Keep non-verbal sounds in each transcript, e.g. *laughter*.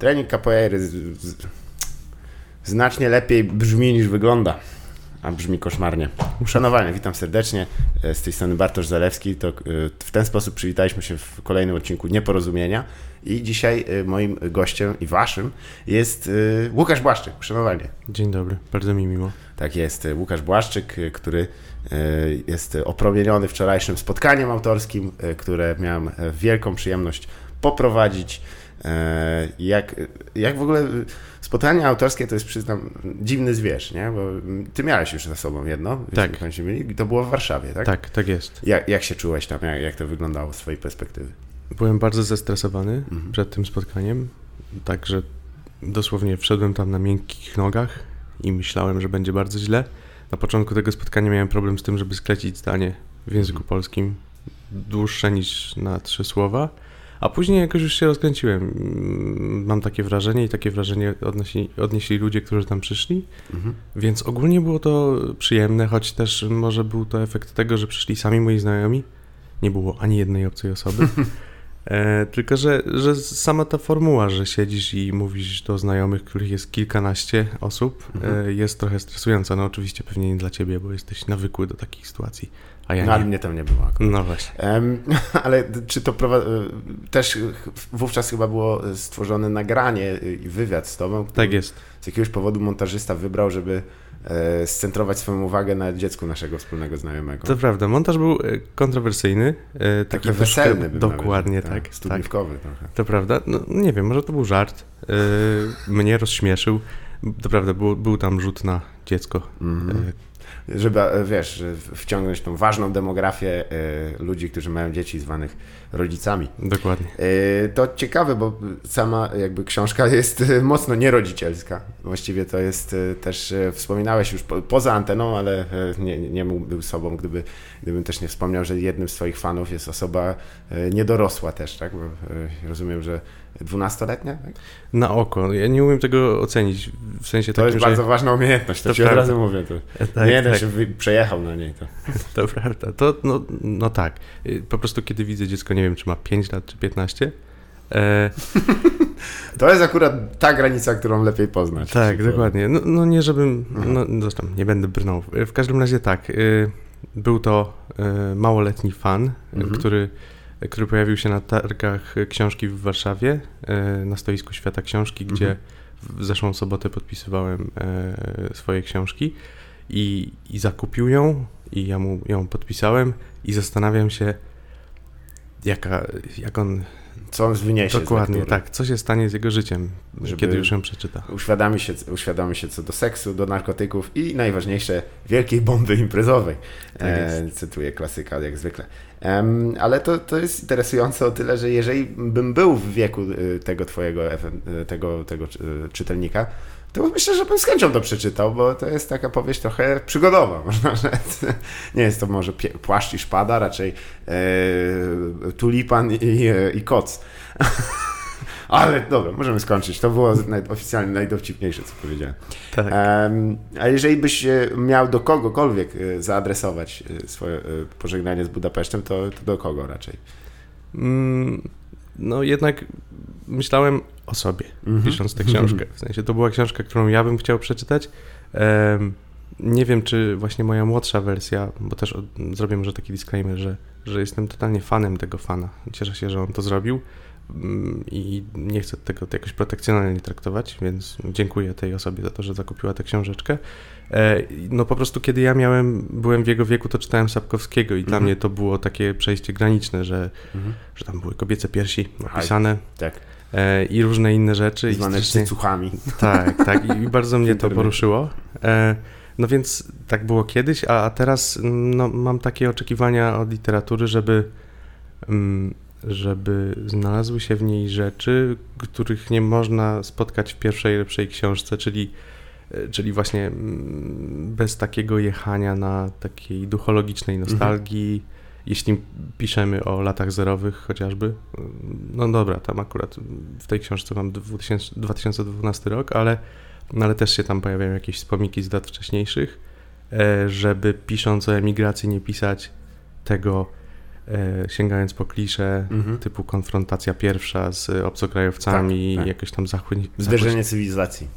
trening capoeiry znacznie lepiej brzmi niż wygląda a brzmi koszmarnie. Uszanowanie, witam serdecznie. E, z tej strony Bartosz Zalewski. To e, w ten sposób przywitaliśmy się w kolejnym odcinku Nieporozumienia. I dzisiaj e, moim gościem i waszym jest Łukasz Błaszczyk. Uszanowanie. Dzień dobry, bardzo mi miło. Tak jest, Łukasz Błaszczyk, który jest opromieniony wczorajszym spotkaniem autorskim, które miałem wielką przyjemność poprowadzić. Jak, jak w ogóle spotkanie autorskie to jest, przyznam, dziwny zwierz, nie? Bo ty miałeś już za sobą jedno, tak. i to było w Warszawie, tak? Tak, tak jest. Jak, jak się czułeś tam, jak, jak to wyglądało z twojej perspektywy? Byłem bardzo zestresowany mhm. przed tym spotkaniem, także dosłownie wszedłem tam na miękkich nogach i myślałem, że będzie bardzo źle. Na początku tego spotkania miałem problem z tym, żeby sklecić zdanie w języku mhm. polskim dłuższe niż na trzy słowa. A później jakoś już się rozkręciłem. Mm, mam takie wrażenie i takie wrażenie odnieśli, odnieśli ludzie, którzy tam przyszli. Mhm. Więc ogólnie było to przyjemne, choć też może był to efekt tego, że przyszli sami moi znajomi. Nie było ani jednej obcej osoby. *laughs* E, tylko, że, że sama ta formuła, że siedzisz i mówisz do znajomych, których jest kilkanaście osób, mhm. e, jest trochę stresująca. No oczywiście pewnie nie dla ciebie, bo jesteś nawykły do takich sytuacji. A ja no, ale mnie tam nie było. Akurat. No właśnie. Um, *laughs* ale czy to prowa- też wówczas chyba było stworzone nagranie i wywiad z tobą? Tak jest. Z jakiegoś powodu montażysta wybrał, żeby e, scentrować swoją uwagę na dziecku naszego wspólnego znajomego. To prawda, montaż był e, kontrowersyjny. E, taki Trochę weselny. Dokładnie, nawet, tak. tak studniówkowy tak. trochę. To prawda. No, nie wiem, może to był żart. E, *laughs* mnie rozśmieszył. To prawda, był, był tam rzut na dziecko. Mm -hmm żeby, e, wiesz, wciągnąć tą ważną demografię e, ludzi, którzy mają dzieci zwanych rodzicami. Dokładnie. E, to ciekawe, bo sama jakby książka jest mocno nierodzicielska. Właściwie to jest też, wspominałeś już poza anteną, ale nie, nie mógłby sobą, gdyby, gdybym też nie wspomniał, że jednym z swoich fanów jest osoba niedorosła też, tak? Bo rozumiem, że dwunastoletnia? Tak? Na oko. Ja nie umiem tego ocenić. W sensie to takim, jest bardzo ważna umiejętność, to, to ci od razu mówię. To. Tak, nie jeden tak. się przejechał na niej. To, *laughs* to prawda. To, no, no tak. Po prostu kiedy widzę dziecko, nie wiem, czy ma 5 lat, czy 15, e... *laughs* To jest akurat ta granica, którą lepiej poznać. Tak, dokładnie. No, no, nie, żebym. No, zresztą nie będę brnął. W każdym razie tak. Y, był to y, małoletni fan, mhm. który który pojawił się na targach książki w Warszawie, e, na stoisku Świata Książki, gdzie mhm. w zeszłą sobotę podpisywałem e, swoje książki i, i zakupił ją i ja mu ją podpisałem i zastanawiam się, jaka, jak on co on wyniesie Dokładnie, tak. Co się stanie z jego życiem, Żeby kiedy już ją przeczyta. Uświadomi się, uświadomi się co do seksu, do narkotyków i najważniejsze, wielkiej bomby imprezowej. Tak e, cytuję klasyka jak zwykle. Um, ale to, to jest interesujące o tyle, że jeżeli bym był w wieku y, tego twojego, y, tego, tego y, czytelnika, to myślę, że bym z chęcią to przeczytał, bo to jest taka powieść trochę przygodowa, *laughs* można rzec. Nie jest to może płaszcz i szpada, raczej e, tulipan i, e, i koc. *laughs* Ale dobra, możemy skończyć. To było naj, oficjalnie najdowcipniejsze, co powiedziałem. Tak. Um, a jeżeli byś e, miał do kogokolwiek e, zaadresować swoje pożegnanie z Budapesztem, to, to do kogo raczej? Mm, no jednak myślałem o sobie, mm -hmm. pisząc tę książkę. W sensie to była książka, którą ja bym chciał przeczytać. Um, nie wiem, czy właśnie moja młodsza wersja, bo też od, zrobię może taki disclaimer, że, że jestem totalnie fanem tego fana. Cieszę się, że on to zrobił i nie chcę tego jakoś protekcjonalnie traktować, więc dziękuję tej osobie za to, że zakupiła tę książeczkę. E, no po prostu kiedy ja miałem, byłem w jego wieku, to czytałem Sapkowskiego i dla mhm. mnie to było takie przejście graniczne, że, mhm. że tam były kobiece piersi napisane. Tak. E, I różne inne rzeczy. Zwane cycuchami. Tak, tak. I bardzo mnie to poruszyło. E, no więc tak było kiedyś, a, teraz no, mam takie oczekiwania od literatury, żeby, mm, żeby znalazły się w niej rzeczy, których nie można spotkać w pierwszej lepszej książce, czyli E, czyli właśnie mm, bez takiego jechania na takiej duchologicznej mhm. nostalgii, mhm. jeśli piszemy o latach zerowych chociażby. No dobra, tam akurat w tej książce mam 2000, 2012 rok, ale, no ale też się tam pojawiają jakieś wspomniki z lat wcześniejszych, e, żeby pisząc o emigracji nie pisać tego sięgając po klisze mhm. typu konfrontacja pierwsza z obcokrajowcami, tak, tak. jakoś tam zachód... Zderzenie cywilizacji.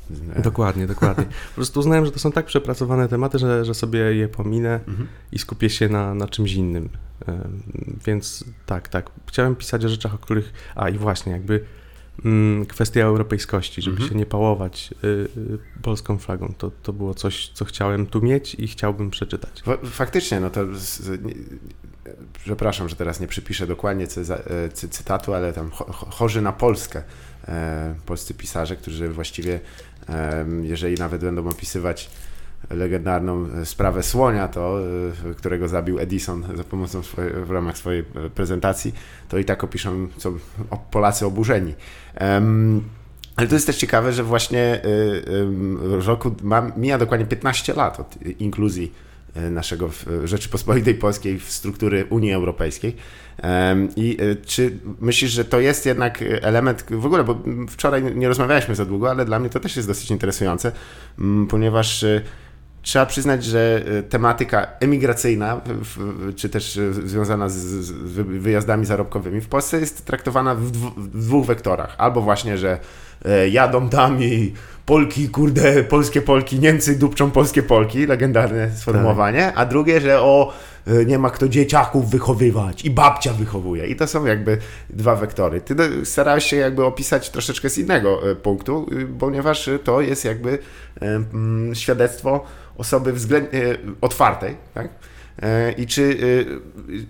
Dokładnie, dokładnie. Po prostu uznałem, że to są tak przepracowane tematy, że, że sobie je pominę mhm. i skupię się na, na czymś innym. E, więc tak, tak. Chciałem pisać o rzeczach, o których... A i właśnie, jakby mm, kwestia europejskości, żeby mhm. się nie pałować y, y, polską flagą. To, to było coś, co chciałem tu mieć i chciałbym przeczytać. Faktycznie, no to przepraszam, że teraz nie przypiszę dokładnie e, cy, cytatu, ale tam chorzy na Polskę, e, polscy pisarze, którzy właściwie, e, jeżeli nawet będą opisywać legendarną sprawę słonia, to, którego zabił Edison za pomocą w ramach swojej prezentacji, to i tak opiszą co Polacy oburzeni. ale to jest też ciekawe, że właśnie roku ma, mija dokładnie 15 lat od inkluzji E, naszego Rzeczypospolitej Polskiej w struktury Unii Europejskiej. I e, czy myślisz, że to jest jednak element, w ogóle, bo wczoraj nie rozmawialiśmy za długo, ale dla mnie to też jest dosyć interesujące, ponieważ e, trzeba przyznać, że tematyka emigracyjna, czy też związana z wyjazdami zarobkowymi w Polsce jest traktowana w dwóch wektorach. Albo właśnie, że jadą tam i Polki, kurde, polskie Polki, Niemcy dupczą polskie Polki, legendarne sformułowanie, tak. a drugie, że o, e, nie ma kto dzieciaków wychowywać i babcia wychowuje. I to są jakby dwa wektory. Ty starałeś się jakby opisać troszeczkę z innego e, punktu, y, ponieważ to jest jakby mm, świadectwo osoby względnie otwartej, tak? E, I czy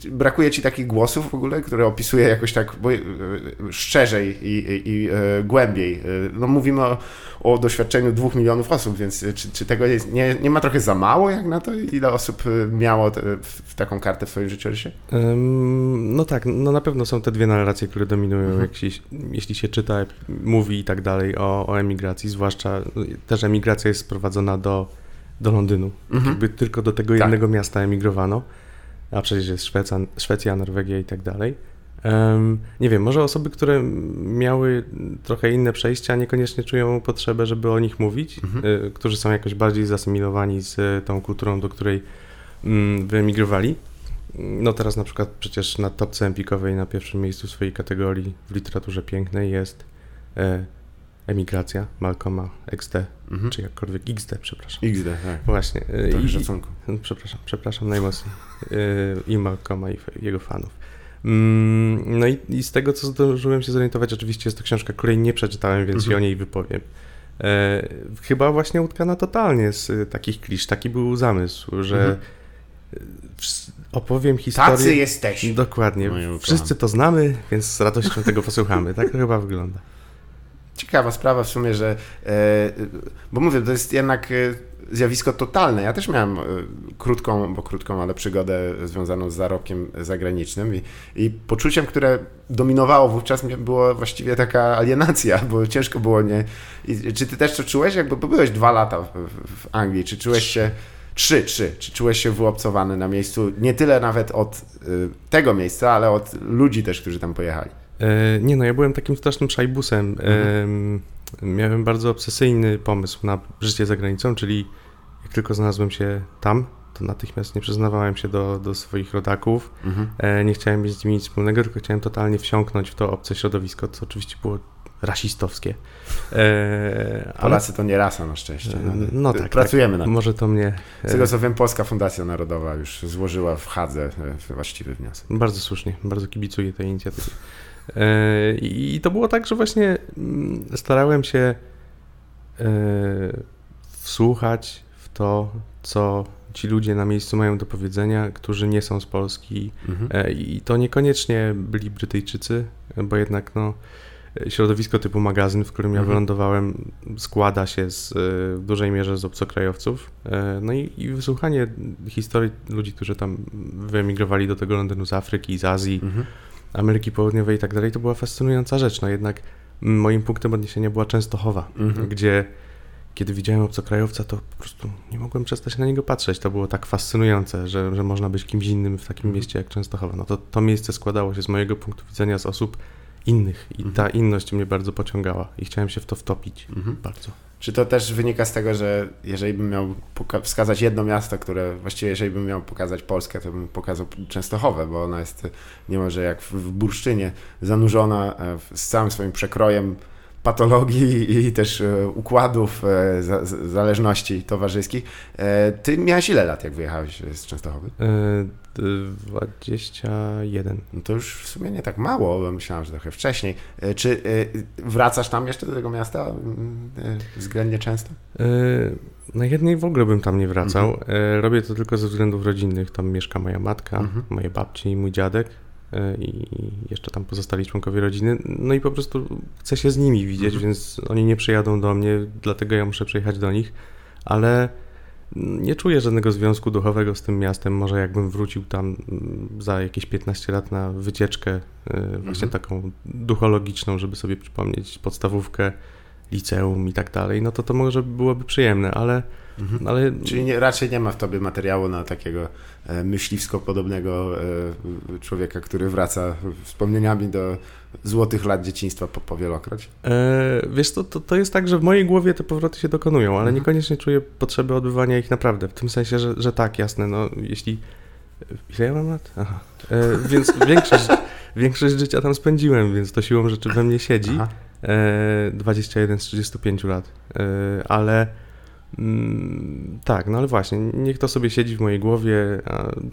e, brakuje ci takich głosów w ogóle, które opisuje jakoś tak e, szczerzej i, i, i głębiej? No mówimy o, o, doświadczeniu dwóch milionów osób, więc czy, czy tego jest, nie, nie ma trochę za mało jak na to? Ile osób miało te, w, taką kartę w swoim życiorysie? No tak, no na pewno są te dwie narracje, które dominują, mhm. jeśli, jeśli się czyta, mówi i tak dalej o, o emigracji, zwłaszcza też emigracja jest sprowadzona do do Londynu. Mhm. Jakby tylko do tego tak. jednego miasta emigrowano, a przecież jest Szwecja, Szwecja Norwegia i tak dalej. Um, nie wiem, może osoby, które miały trochę inne przejścia, niekoniecznie czują potrzebę, żeby o nich mówić, mhm. y, którzy są jakoś bardziej zasymilowani z y, tą kulturą, do której y, wyemigrowali. No teraz na przykład przecież na topce empikowej na pierwszym miejscu swojej kategorii w literaturze pięknej jest e, Emigracja Malcolma XD, mhm. czy jakkolwiek XD, przepraszam. XD, tak. Właśnie. Trochę I, szacunku. *laughs* Przepraszam, przepraszam najmocniej. Y, I Malcolma i jego fanów. Mm, no i, i, z tego, co zdążyłem się zorientować, oczywiście jest to książka, której nie przeczytałem, więc mhm. się o niej wypowiem. E, chyba właśnie utkana totalnie z takich klisz. Taki był zamysł, że mhm. opowiem historię. Tacy jesteś. Dokładnie. Wszyscy to znamy, więc z radością tego posłuchamy. Tak to chyba wygląda ciekawa sprawa w sumie, że. E, bo mówię, to jest jednak e, zjawisko totalne. Ja też miałem e, krótką, bo krótką, ale przygodę związaną z zarobkiem zagranicznym i, i poczuciem, które dominowało wówczas było właściwie taka alienacja, bo ciężko było nie... I, czy ty też to czułeś? Jakby bo byłeś dwa lata w, w Anglii, czy czułeś się... Trzy, trzy. Czy czułeś się wyobcowany na miejscu, nie tyle nawet od y, tego miejsca, ale od ludzi też, którzy tam pojechali? E, nie no, ja byłem takim strasznym szajbusem. Mhm. Miałem bardzo obsesyjny pomysł na życie za granicą, czyli jak tylko znalazłem się tam, to natychmiast nie przyznawałem się do, do swoich rodaków. Mhm. E, nie chciałem mieć z nimi nic wspólnego, tylko chciałem totalnie wsiąknąć w to obce środowisko, co oczywiście było rasistowskie. E, Polacy ale... to nie rasa na szczęście. No, no tak. Pracujemy tak. nad tym. Może to mnie... Z tego co wiem, Polska Fundacja Narodowa już złożyła w Hadze właściwy wniosek. Bardzo słusznie, bardzo kibicuję tej inicjatywie. E, I to było tak, że właśnie mm, starałem się e, wsłuchać w to, co ci ludzie na miejscu mają do powiedzenia, którzy nie są z Polski. Mhm. E, I to niekoniecznie byli Brytyjczycy, bo jednak no, środowisko typu magazyn, w którym ja mhm. wylądowałem, składa się z, w dużej mierze z obcokrajowców. No i, i wysłuchanie historii ludzi, którzy tam wyemigrowali do tego Londynu z Afryki, z Azji. Mhm Ameryki Południowej i tak dalej, to była fascynująca rzecz. No jednak moim punktem odniesienia była Częstochowa, mhm. gdzie kiedy widziałem obcokrajowca, to po prostu nie mogłem przestać na niego patrzeć. To było tak fascynujące, że, że można być kimś innym w takim mhm. mieście jak Częstochowa. No to, to miejsce składało się z mojego punktu widzenia z osób innych i mhm. ta inność mnie bardzo pociągała i chciałem się w to wtopić mhm. bardzo. Czy to też wynika z tego, że jeżeli bym miał wskazać jedno miasto, które właściwie jeżeli bym miał pokazać Polskę, to bym pokazał Częstochowę, bo ona jest niemalże jak w bursztynie zanurzona e, z całym swoim przekrojem patologii i też e, układów e, zależności towarzyskich. Ty miałeś ile lat, jak wyjechałeś z Częstochowy? 21. No to już w sumie nie tak mało, bo myślałem, że trochę wcześniej. E, czy e, wracasz tam jeszcze do tego miasta e, względnie często? Na jednej w ogóle bym tam nie wracał. Mhm. Robię to tylko ze względów rodzinnych. Tam mieszka moja matka, mhm. moje babci i mój dziadek i jeszcze tam pozostali członkowie rodziny. No i po prostu chcę się z nimi widzieć, mhm. więc oni nie przyjadą do mnie, dlatego ja muszę przyjechać do nich, ale nie czuję żadnego związku duchowego z tym miastem. Może jakbym wrócił tam mm, za jakieś 15 lat na wycieczkę, e, właśnie mhm. taką duchologiczną, żeby sobie przypomnieć podstawówkę, liceum i tak dalej, no to to może byłoby przyjemne, ale Mhm. Ale... Czyli nie, raczej nie ma w tobie materiału na takiego e, myśliwsko-podobnego e, człowieka, który wraca wspomnieniami do złotych lat dzieciństwa po, po wielokroć? E, wiesz, to, to, to jest tak, że w mojej głowie te powroty się dokonują, ale mhm. niekoniecznie czuję potrzeby odbywania ich naprawdę. W tym sensie, że, że tak, jasne, no jeśli... Ile ja mam lat? Aha. E, więc *laughs* większość, większość życia tam spędziłem, więc to siłą rzeczy we mnie siedzi. E, 21 z 35 lat. E, ale Mm, tak, no ale właśnie, niech to sobie siedzi w mojej głowie.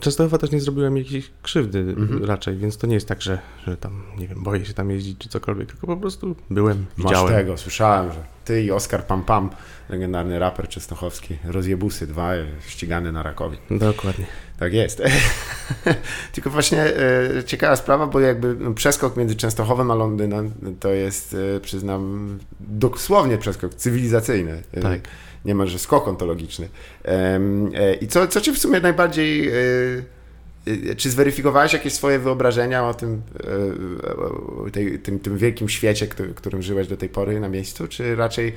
Często chyba też nie zrobiłem jakiejś krzywdy mhm. raczej, więc to nie jest tak, że, że tam, nie wiem, boję się tam jeździć czy cokolwiek, tylko po prostu byłem, Masz widziałem. tego, słyszałem, że ty i Oskar Pam Pam, legendarny raper częstochowski, rozjebusy dwa, ścigany na Rakowie. Dokładnie. Tak jest. *laughs* Tylko właśnie e, ciekawa sprawa, bo jakby no, przeskok między Częstochowem a Londynem to jest, e, przyznam, dosłownie przeskok cywilizacyjny. E, tak niemalże skok ontologiczny. E, I co, co cię w sumie najbardziej e, e, czy zweryfikowałeś jakieś swoje wyobrażenia o tym, tej, tym, tym wielkim świecie, którym żyłeś do tej pory na miejscu, czy raczej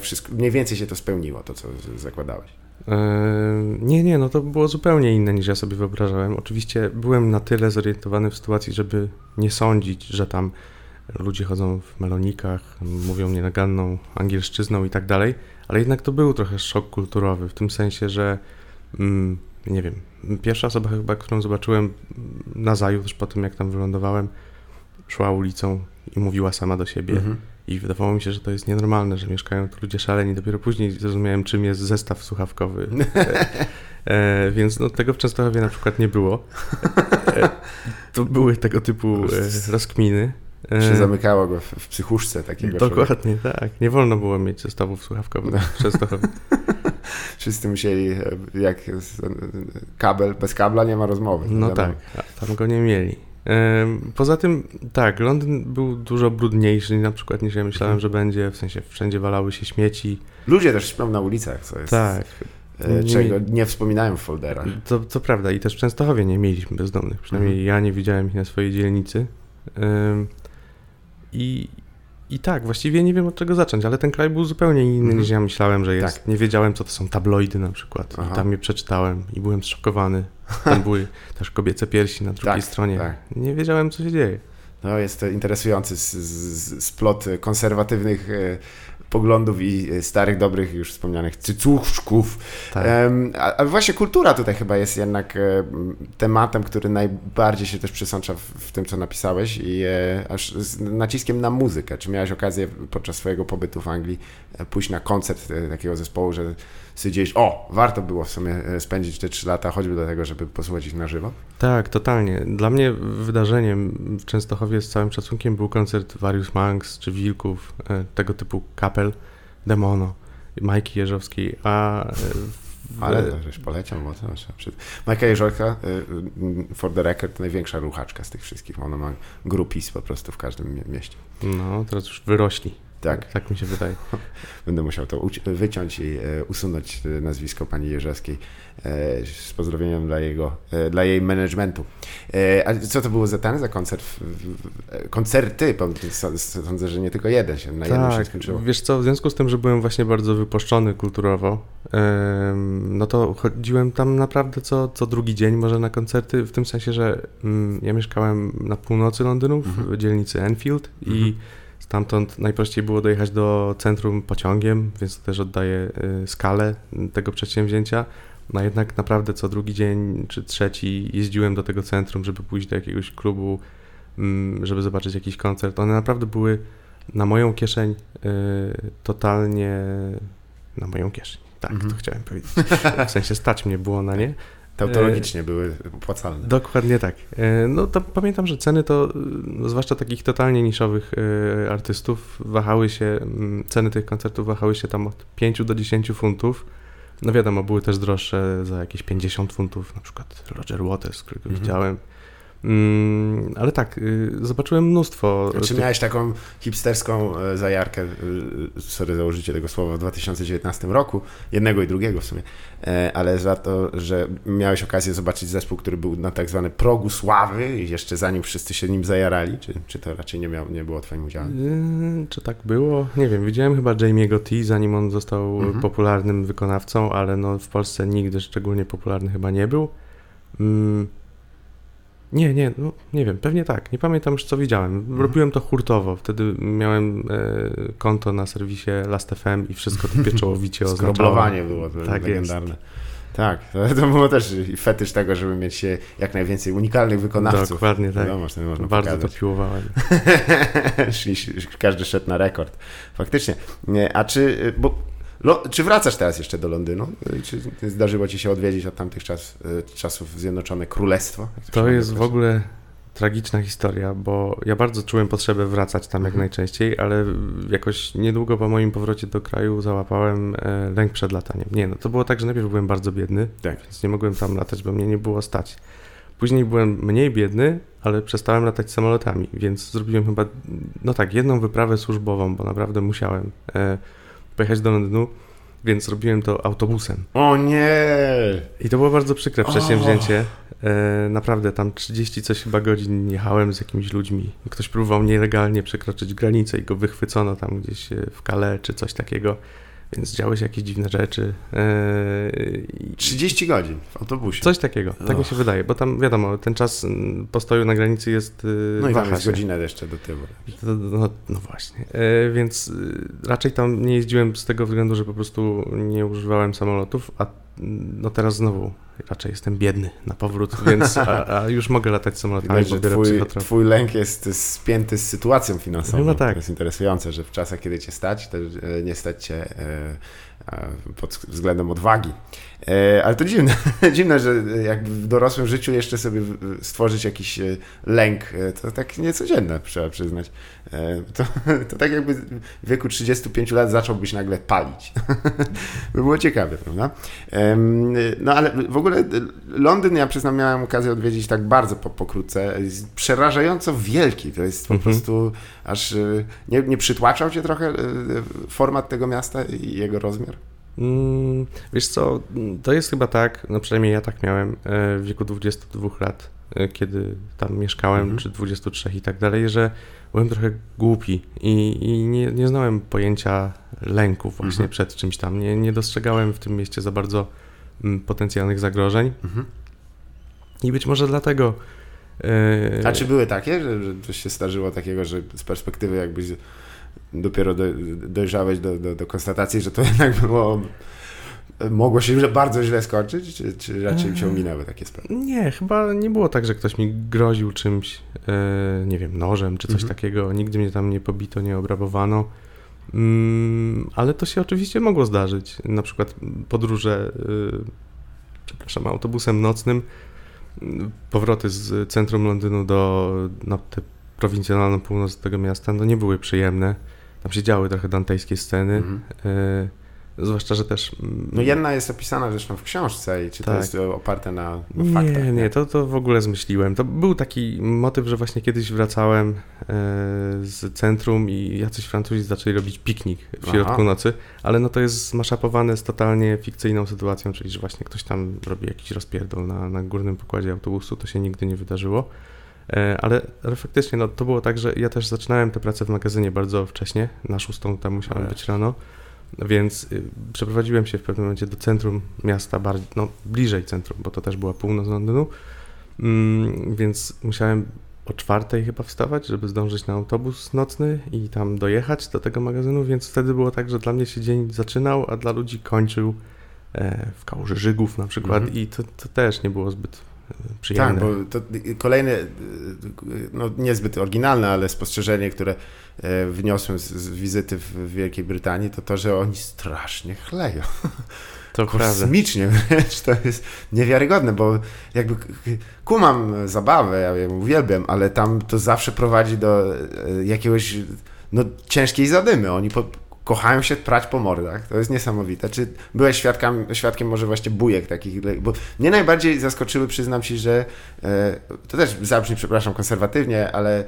wszystko, mniej więcej się to spełniło, to co zakładałeś? Nie, nie, no to było zupełnie inne niż ja sobie wyobrażałem. Oczywiście byłem na tyle zorientowany w sytuacji, żeby nie sądzić, że tam ludzie chodzą w melonikach, mówią nienaganną angielszczyzną i tak dalej, ale jednak to był trochę szok kulturowy, w tym sensie, że mm, nie wiem, pierwsza osoba chyba, którą zobaczyłem na zajutrz po tym, jak tam wylądowałem, szła ulicą i mówiła sama do siebie. Mhm. I wydawało mi się, że to jest nienormalne, że mieszkają tu ludzie szaleni. Dopiero później zrozumiałem, czym jest zestaw słuchawkowy. *laughs* e, e, więc no, tego w Częstochowie na przykład nie było. E, to były tego typu e, rozkminy. Się zamykało go w, w psychuszce takiego Dokładnie, człowieka. tak. Nie wolno było mieć zestawów słuchawkowych no. przez to. *laughs* Wszyscy musieli, jak kabel, bez kabla nie ma rozmowy. No tak, tam go nie mieli. Poza tym, tak, Londyn był dużo brudniejszy na przykład niż ja myślałem, mhm. że będzie, w sensie wszędzie walały się śmieci. Ludzie też śpią na ulicach, co jest... Tak. E, czego nie wspominają w folderach. To, to prawda i też w Częstochowie nie mieliśmy bezdomnych, przynajmniej mhm. ja nie widziałem ich na swojej dzielnicy. I, I tak, właściwie nie wiem od czego zacząć, ale ten kraj był zupełnie inny mhm. niż ja myślałem, że jest. Tak. Nie wiedziałem, co to są tabloidy na przykład. Aha. I tam je przeczytałem i byłem zszokowany. Tam *laughs* były też kobiece piersi na drugiej tak, stronie. Tak. Nie wiedziałem, co się dzieje. No, jest to interesujący splot konserwatywnych e, poglądów i e, starych, dobrych, już wspomnianych cycuszków. Tak. A, a, właśnie kultura tutaj chyba jest jednak e, tematem, który najbardziej się też przesącza w, w tym, co napisałeś i e, aż z naciskiem na muzykę. Czy miałeś okazję podczas swojego pobytu w Anglii pójść na koncert takiego zespołu, że stwierdziłeś, o, warto było w sumie spędzić te trzy lata choćby do tego, żeby posłuchać ich na żywo? Tak, totalnie. Dla mnie wydarzeniem w Częstochowie z całym szacunkiem był koncert Various Monks czy Wilków, tego typu kapel Demono, Majki Jeżowskiej, a... E, w... Ale żeś poleciał mocno. Majka Jeżowska, y, y, for the record, największa ruchaczka z tych wszystkich. Ona ma grupis po prostu w każdym mieście. No, teraz już wyrośli. Tak. Tak mi się wydaje. *laughs* Będę musiał to wyciąć i e, usunąć e, nazwisko pani Jerzewskiej e, z pozdrowieniem dla, jego, dla jej managementu. A co to było za ten, za koncert? Koncerty, sądzę, że nie tylko jeden się na tak, jednym się skończyło. Wiesz co, w związku z tym, że byłem właśnie bardzo wypuszczony kulturowo, no to chodziłem tam naprawdę co, co drugi dzień może na koncerty, w tym sensie, że mm, ja mieszkałem na północy Londynu, w mhm. dzielnicy Enfield i mhm Stamtąd najprościej było dojechać do centrum pociągiem, więc to też oddaje y, skalę tego przedsięwzięcia. No jednak naprawdę co drugi dzień czy trzeci jeździłem do tego centrum, żeby pójść do jakiegoś klubu, mm, żeby zobaczyć jakiś koncert. One naprawdę były na moją kieszeń y, totalnie na moją kieszeń. Tak, mhm. to chciałem powiedzieć. W sensie stać mnie było na nie. Teologicznie były opłacalne. Dokładnie tak. E, no to pamiętam, że ceny to, no, zwłaszcza takich totalnie niszowych e, artystów, wahały się, mm, ceny tych koncertów wahały się tam od 5 do 10 funtów. No wiadomo, były też droższe za jakieś 50 funtów, na przykład Roger Waters, którego mhm. widziałem. Mm, ale tak, y, zobaczyłem mnóstwo. Czy miałeś taką hipsterską e, zajarkę, y, sorry za użycie tego słowa, w 2019 roku, jednego i drugiego w sumie, e, ale za to, że miałeś okazję zobaczyć zespół, który był na tak zwany progu sławy jeszcze zanim wszyscy się nim zajarali, czy, czy to raczej nie, miał, nie było twoim udziałem? Czy tak było? Nie wiem, widziałem chyba Jamie'ego T, zanim on został mhm. popularnym wykonawcą, ale no w Polsce nigdy szczególnie popularny chyba nie był. Mm nie, nie, no, nie wiem, pewnie tak. Nie pamiętam już co widziałem. Mhm. Robiłem to hurtowo. Wtedy miałem e, konto na serwisie Last.fm i wszystko to pieczołowicie *laughs* oznaczało. Skroblowanie było to tak legendarne. Jest. Tak, to było też fetysz tego, żeby mieć jak najwięcej unikalnych wykonawców. Dokładnie tak. Wiadomo, można Bardzo pokazać. to piłowałem. *laughs* Każdy szedł na rekord. Faktycznie. A czy, bo czy wracasz teraz jeszcze do Londynu? Czy zdarzyło ci się odwiedzić od tamtych czas, y, czasów Zjednoczone Królestwo? To, to jest w ogóle tragiczna historia, bo ja bardzo czułem potrzebę wracać tam jak mhm. najczęściej, ale jakoś niedługo po moim powrocie do kraju załapałem e, lęk przed lataniem. Nie, no to było tak, że najpierw byłem bardzo biedny, tak. więc nie mogłem tam latać, bo mnie nie było stać. Później byłem mniej biedny, ale przestałem latać samolotami, więc zrobiłem chyba, no tak, jedną wyprawę służbową, bo naprawdę musiałem. E, pojechać do Londynu, więc robiłem to autobusem. O nie! I to było bardzo przykre przedsięwzięcie. E, naprawdę tam 30 coś chyba godzin jechałem z jakimiś ludźmi. Ktoś próbował nielegalnie przekroczyć granicę i go wychwycono tam gdzieś w Kale czy coś takiego więc działy się jakieś dziwne rzeczy. Yy, 30 godzin w autobusie. Coś takiego, tak mi się wydaje, bo tam wiadomo, ten czas postoju na granicy jest. Yy, no i tam jest godzinę jeszcze do tyłu. No, no, no właśnie, yy, więc raczej tam nie jeździłem z tego względu, że po prostu nie używałem samolotów, a no teraz znowu raczej jestem biedny na powrót, więc a, a już mogę latać samolotami, Widać, że twój, twój lęk jest spięty z sytuacją finansową. No tak. To jest interesujące, że w czasach, kiedy cię stać, e, nie stać cię e, pod względem odwagi. E, ale to dziwne, *laughs* dziwne, że jakby w dorosłym życiu jeszcze sobie stworzyć jakiś e, lęk, e, to tak niecodzienne, trzeba przyznać. To, *laughs* to tak jakby w wieku 35 lat zacząłbyś nagle palić. *laughs* by było ciekawe, prawda? No ale w ogóle Londyn, ja przyznam, miałem okazję odwiedzić tak bardzo po, pokrótce. Jest przerażająco wielki. To jest po mhm. prostu aż nie, nie przytłaczał cię trochę format tego miasta i jego rozmiar? Mm, wiesz co, to jest chyba tak, no przynajmniej ja tak miałem e, w wieku 22 lat, e, kiedy tam mieszkałem, mhm. czy 23 i tak dalej, że byłem trochę głupi i, i nie, nie znałem pojęcia lęku właśnie mhm. przed czymś tam. Nie, nie dostrzegałem w tym mieście za bardzo m, potencjalnych zagrożeń. Mhm. I być może dlatego. Yy... A czy były takie, że, że coś się zdarzyło takiego, że z perspektywy jakbyś dopiero do, dojrzałeś do, do, do konstatacji, że to *laughs* jednak było mogło się bardzo źle skończyć, czy, czy raczej cię ominęły takie sprawy? Nie, chyba nie było tak, że ktoś mi groził czymś, e, nie wiem, nożem czy coś mhm. takiego. Nigdy mnie tam nie pobito, nie obrabowano. Mm, ale to się oczywiście mogło zdarzyć. Na przykład podróże, e, przepraszam, autobusem nocnym, powroty z centrum Londynu do no, te prowincjonalną północ tego miasta, no nie były przyjemne tam się działy trochę dantejskie sceny. Mhm. E, Zwłaszcza, że też... Mm, no jedna jest opisana zresztą w książce i czy tak. to jest oparte na, faktach? Nie, nie, to, to w ogóle zmyśliłem. To był taki motyw, że właśnie kiedyś wracałem e, z centrum i jacyś Francuzi zaczęli robić piknik w środku Aha. nocy, ale no to jest zmaszapowane z totalnie fikcyjną sytuacją, czyli że właśnie ktoś tam robi jakiś rozpierdol na, na górnym pokładzie autobusu, to się nigdy nie wydarzyło. E, ale, ale faktycznie no, to było tak, że ja też zaczynałem tę pracę w magazynie bardzo wcześnie, na szóstą tam musiałem być rano, więc y, przeprowadziłem się w pewnym momencie do centrum miasta, bardziej, no, bliżej centrum, bo to też była północ Londynu, mm, więc musiałem o czwartej chyba wstawać, żeby zdążyć na autobus nocny i tam dojechać do tego magazynu, więc wtedy było tak, że dla mnie się dzień zaczynał, a dla ludzi kończył e, w kałuży Żygów na przykład mm -hmm. i to, to też nie było zbyt przyjemne. Tak, bo to kolejne, no niezbyt oryginalne, ale spostrzeżenie, które e, wniosłem z, z wizyty w Wielkiej Brytanii, to to, że oni strasznie chleją. To Kosmicznie *laughs* wręcz, to jest niewiarygodne, bo jakby kumam zabawę, ja ją uwielbiam, ale tam to zawsze prowadzi do e, jakiegoś no, ciężkiej zadymy. Oni po, kochają się prać po mordach. To jest niesamowite. Czy byłeś świadkiem, świadkiem może właśnie bujek takich? Bo mnie najbardziej zaskoczyły, przyznam ci, że e, to też zabrzmi, przepraszam, konserwatywnie, ale e,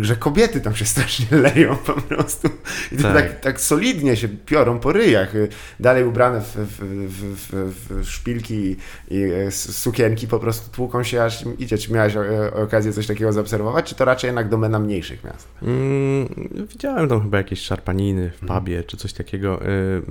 że kobiety tam się *laughs* strasznie leją po prostu. I tak. tak, tak solidnie się piorą po ryjach. Dalej ubrane w, w, w, w szpilki i sukienki po prostu tłuką się aż idzie. Czy miałeś okazję coś takiego zaobserwować, czy to raczej jednak domena mniejszych miast? Mm, widziałem tam chyba jakieś szarpaniny w mhm. pubie czy coś takiego. Y,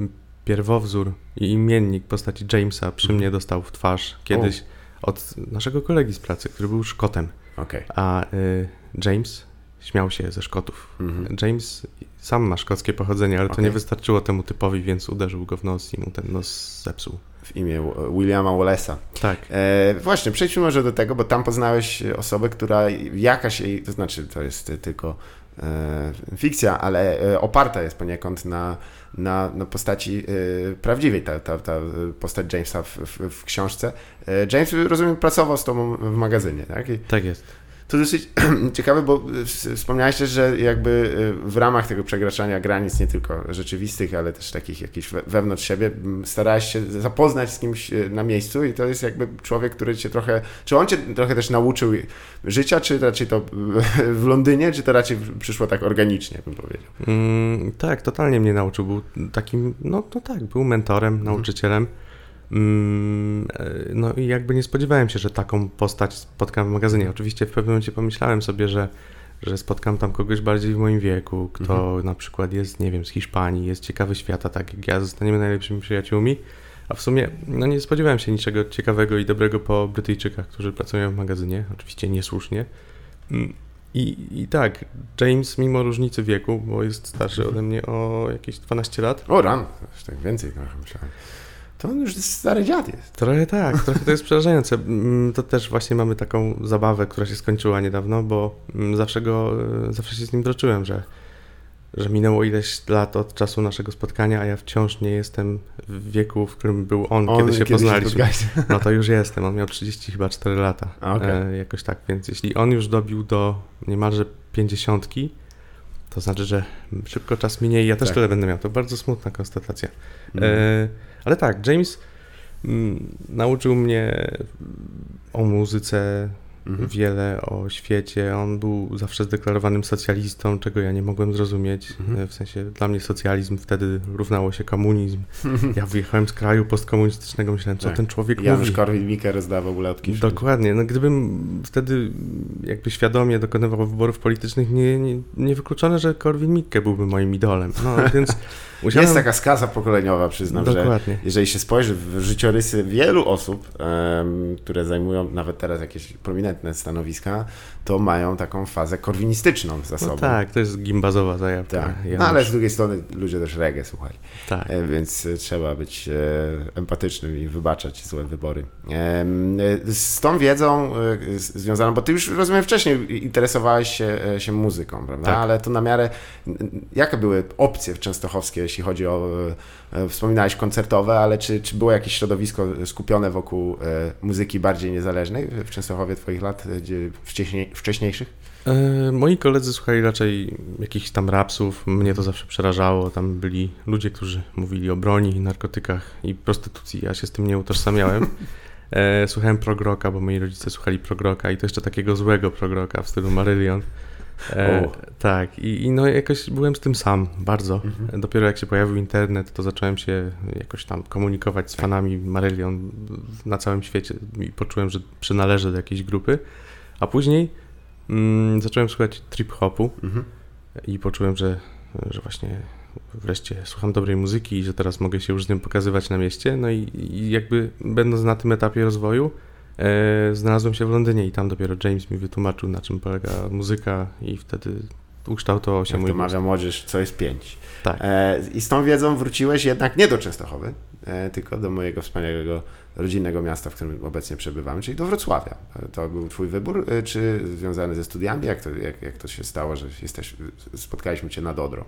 pierwowzór i imiennik postaci Jamesa przy mhm. mnie dostał w twarz kiedyś od naszego kolegi z pracy, który był Szkotem. Okay. A y, James śmiał się ze Szkotów. Mhm. James sam ma szkockie pochodzenie, ale okay. to nie wystarczyło temu typowi, więc uderzył go w nos i mu ten nos zepsuł. W imię Williama Wallace'a. Tak. E, właśnie, przejdźmy może do tego, bo tam poznałeś osobę, która jakaś jej, to znaczy to jest tylko E, fikcja, ale e, oparta jest poniekąd na, na, na postaci e, prawdziwej, ta, ta, ta postać Jamesa w, w, w książce. James, rozumiem, pracował z tobą w magazynie, tak? I tak jest. To dosyć *clears throat* ciekawe, bo wspomniałeś też, że jakby y, w ramach tego przekraczania granic, nie tylko rzeczywistych, ale też takich jakichś wewnątrz siebie, starałeś się zapoznać z kimś y, na miejscu i to jest jakby człowiek, który cię trochę, czy on cię trochę też nauczył życia, czy raczej to w Londynie, czy to raczej przyszło tak organicznie, bym powiedział? Mm, tak, totalnie mnie nauczył. Był takim, no, no tak, był mentorem, mhm. nauczycielem. Mm, no i jakby nie spodziewałem się, że taką postać spotkam w magazynie. Oczywiście w pewnym momencie pomyślałem sobie, że, że spotkam tam kogoś bardziej w moim wieku, kto mhm. na przykład jest, nie wiem, z Hiszpanii, jest ciekawy świata, tak jak ja, zostaniemy najlepszymi przyjaciółmi. A w sumie no nie spodziewałem się niczego ciekawego i dobrego po Brytyjczykach, którzy pracują w magazynie, oczywiście niesłusznie. Mm, I, I tak, James, mimo różnicy wieku, bo jest starszy ode mnie o jakieś 12 lat. O, ran, tak więcej trochę myślałem. To on już stary dziad jest. Trochę tak, trochę to jest przerażające. Mm, to też właśnie mamy taką zabawę, która się skończyła niedawno, bo mm, zawsze go, e, zawsze się z nim droczyłem, że, że minęło ileś lat od czasu naszego spotkania, a ja wciąż nie jestem w wieku, w którym był on, on kiedy się kiedy poznaliśmy. Się no to już jestem, on miał 30 chyba 4 lata. Okay. E, jakoś tak, więc jeśli on już dobił do niemalże pięćdziesiątki, to znaczy, że szybko czas minie i ja też tak. tyle będę miał. To bardzo smutna konstatacja. E, ale tak, James mm, nauczył mnie o muzyce, mhm. wiele o świecie. On był zawsze zdeklarowanym socjalistą, czego ja nie mogłem zrozumieć. Mhm. W sensie dla mnie socjalizm wtedy równało się komunizm. *laughs* Ja wyjechałem z kraju postkomunistycznego, myślałem, co tak. ten człowiek Janusz mówi. Janusz Korwin-Mikke rozdawał ulotki. Dokładnie. No, gdybym wtedy jakby świadomie dokonywał wyborów politycznych, nie, nie, nie wykluczone, że Korwin-Mikke byłby moim idolem. No, *laughs* więc Musiałem... Jest taka skaza pokoleniowa, przyznam, Dokładnie. że jeżeli się spojrzy w życiorysy wielu osób, um, które zajmują nawet teraz jakieś prominentne stanowiska, to mają taką fazę korwinistyczną za no sobą. No tak, to jest gimbazowa zajawka. Tak. No, ale z drugiej strony ludzie też reggae słuchali. Tak. E, więc trzeba być e, empatycznym i wybaczać złe wybory. E, z tą wiedzą związaną, bo ty już rozumiem wcześniej interesowałeś się, się muzyką, prawda? Tak. Ale to na miarę, jakie były opcje w Częstochowskiej, jeśli chodzi o, wspominałeś koncertowe, ale czy, czy było jakieś środowisko skupione wokół muzyki bardziej niezależnej w Częstochowie twoich lat, wcześniej, wcześniejszych? E, moi koledzy słuchali raczej jakichś tam rapsów, mnie to zawsze przerażało. Tam byli ludzie, którzy mówili o broni, narkotykach i prostytucji. Ja się z tym nie utożsamiałem. *laughs* E, słuchałem progroka, bo moi rodzice słuchali progroka i to jeszcze takiego złego progroka w stylu Marillion. E, tak, I, i no jakoś byłem z tym sam bardzo. Mhm. Dopiero jak się pojawił internet, to zacząłem się jakoś tam komunikować z fanami Marillion na całym świecie i poczułem, że przynależę do jakiejś grupy. A później mm, zacząłem słuchać trip-hopu mhm. i poczułem, że, że właśnie wreszcie słucham dobrej muzyki i że teraz mogę się już z nią pokazywać na mieście. No i, i jakby będąc na tym etapie rozwoju, znalazłem się w Londynie i tam dopiero James mi wytłumaczył, na czym polega muzyka i wtedy ukształtował się Jak mój to mawia młodzież, co jest pięć. Tak. E, I z tą wiedzą wróciłeś jednak nie do Częstochowy, e, tylko do mojego wspaniałego rodzinnego miasta, w którym obecnie przebywamy, czyli do Wrocławia. To był twój wybór, e, czy związany ze studiami? Jak to, jak, jak to się stało, że jesteś, spotkaliśmy cię nad Odrą?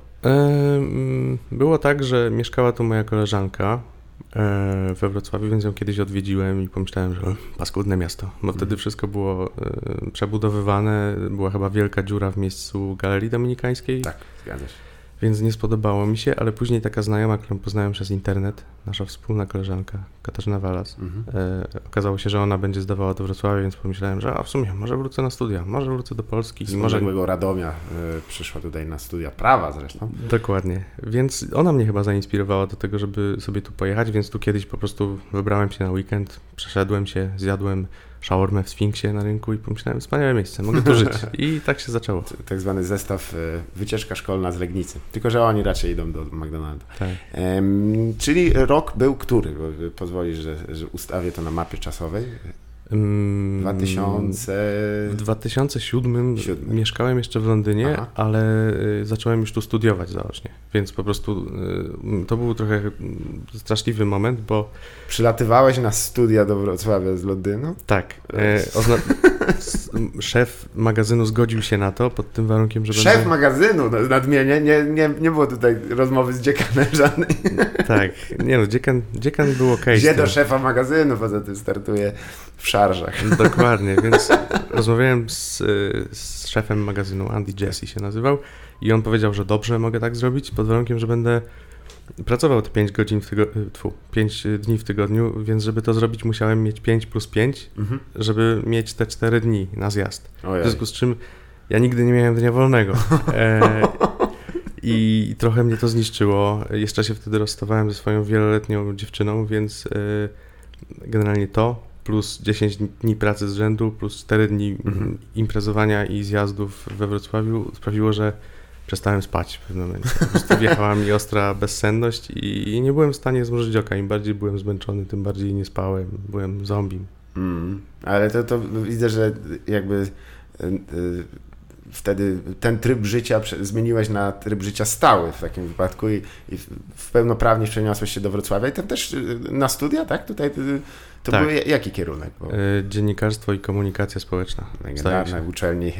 Było tak, że mieszkała tu moja koleżanka e, we Wrocławiu, więc ją kiedyś odwiedziłem i pomyślałem, że paskudne miasto, bo wtedy mhm. wszystko było e, przebudowywane, była chyba wielka dziura w miejscu Galerii Dominikańskiej. Tak, zgadza się więc nie spodobało mi się, ale później taka znajoma, którą poznałem przez internet, nasza wspólna koleżanka, Katarzyna Walas, mhm. e, okazało się, że ona będzie zdawała do Wrocławia, więc pomyślałem, że a w sumie może wrócę na studia, może wrócę do Polski. Z może mojego Radomia e, przyszła tutaj na studia prawa zresztą. Dokładnie, więc ona mnie chyba zainspirowała do tego, żeby sobie tu pojechać, więc tu kiedyś po prostu wybrałem się na weekend, przeszedłem się, zjadłem shawarmę w Sfinksie na rynku i pomyślałem, wspaniałe miejsce, mogę tu żyć. *laughs* I tak się zaczęło. Tak zwany zestaw e, wycieczka szkolna z Legnicy. Tylko, że oni raczej idą do McDonalda. Tak. czyli rok był który? Bo pozwolisz, że, że ustawię to na mapie czasowej. 2000... W 2007 7. mieszkałem jeszcze w Londynie, Aha. ale y, zacząłem już tu studiować zaocznie, więc po prostu y, to był trochę straszliwy moment, bo... Przylatywałeś na studia do Wrocławia z Londynu? Tak. E, szef magazynu zgodził się na to pod tym warunkiem, że Szef będę... magazynu, no, nadmienię, nie, nie, nie było tutaj rozmowy z dziekanem *laughs* żadnej. Tak, nie no, dziekan, dziekan był okej. Gdzie do szefa magazynu, poza tym startuje w szarżach. *laughs* Dokładnie, więc rozmawiałem z, z szefem magazynu, Andy Jesse się nazywał i on powiedział, że dobrze mogę tak zrobić pod warunkiem, że będę pracował te 5 godzin w tygodniu, 5 dni w tygodniu, więc żeby to zrobić musiałem mieć 5 plus 5, mhm. żeby mieć te 4 dni na zjazd. Ojej. W związku z czym ja nigdy nie miałem dnia wolnego. *laughs* E, I trochę mnie to zniszczyło. Jeszcze się wtedy rozstawałem ze swoją wieloletnią dziewczyną, więc e, generalnie to plus 10 dni pracy z rzędu, plus 4 dni mhm. imprezowania i zjazdów we Wrocławiu sprawiło, że przestałem spać w pewnym momencie. Po prostu wjechała mi ostra bezsenność i nie byłem w stanie zmrużyć oka. Im bardziej byłem zmęczony, tym bardziej nie spałem. Byłem zombie. Mm, ale to, to widzę, że jakby y, y, wtedy ten tryb życia zmieniłeś na tryb życia stały w takim wypadku i, i w pełnoprawnie przeniosłeś się do Wrocławia i tam też y, na studia, tak? Tutaj to tak. był jaki kierunek? Bo... E, dziennikarstwo i komunikacja społeczna. Legendarna uczelni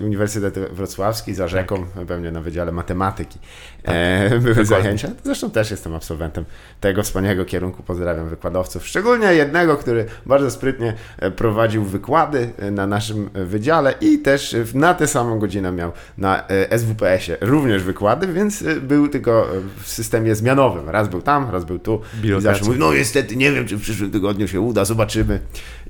e, Uniwersytet Wrocławski za rzeką, tak. pewnie na Wydziale Matematyki tak. e, były Dokładnie. zajęcia. Zresztą też jestem absolwentem tego wspaniałego kierunku. Pozdrawiam wykładowców, szczególnie jednego, który bardzo sprytnie prowadził wykłady na naszym wydziale i też na tę samą godzinę miał na SWPS-ie również wykłady, więc był tylko w systemie zmianowym. Raz był tam, raz był tu. I zawsze mówił, no niestety nie wiem, czy przyszłym tygodniu się uda, zobaczymy.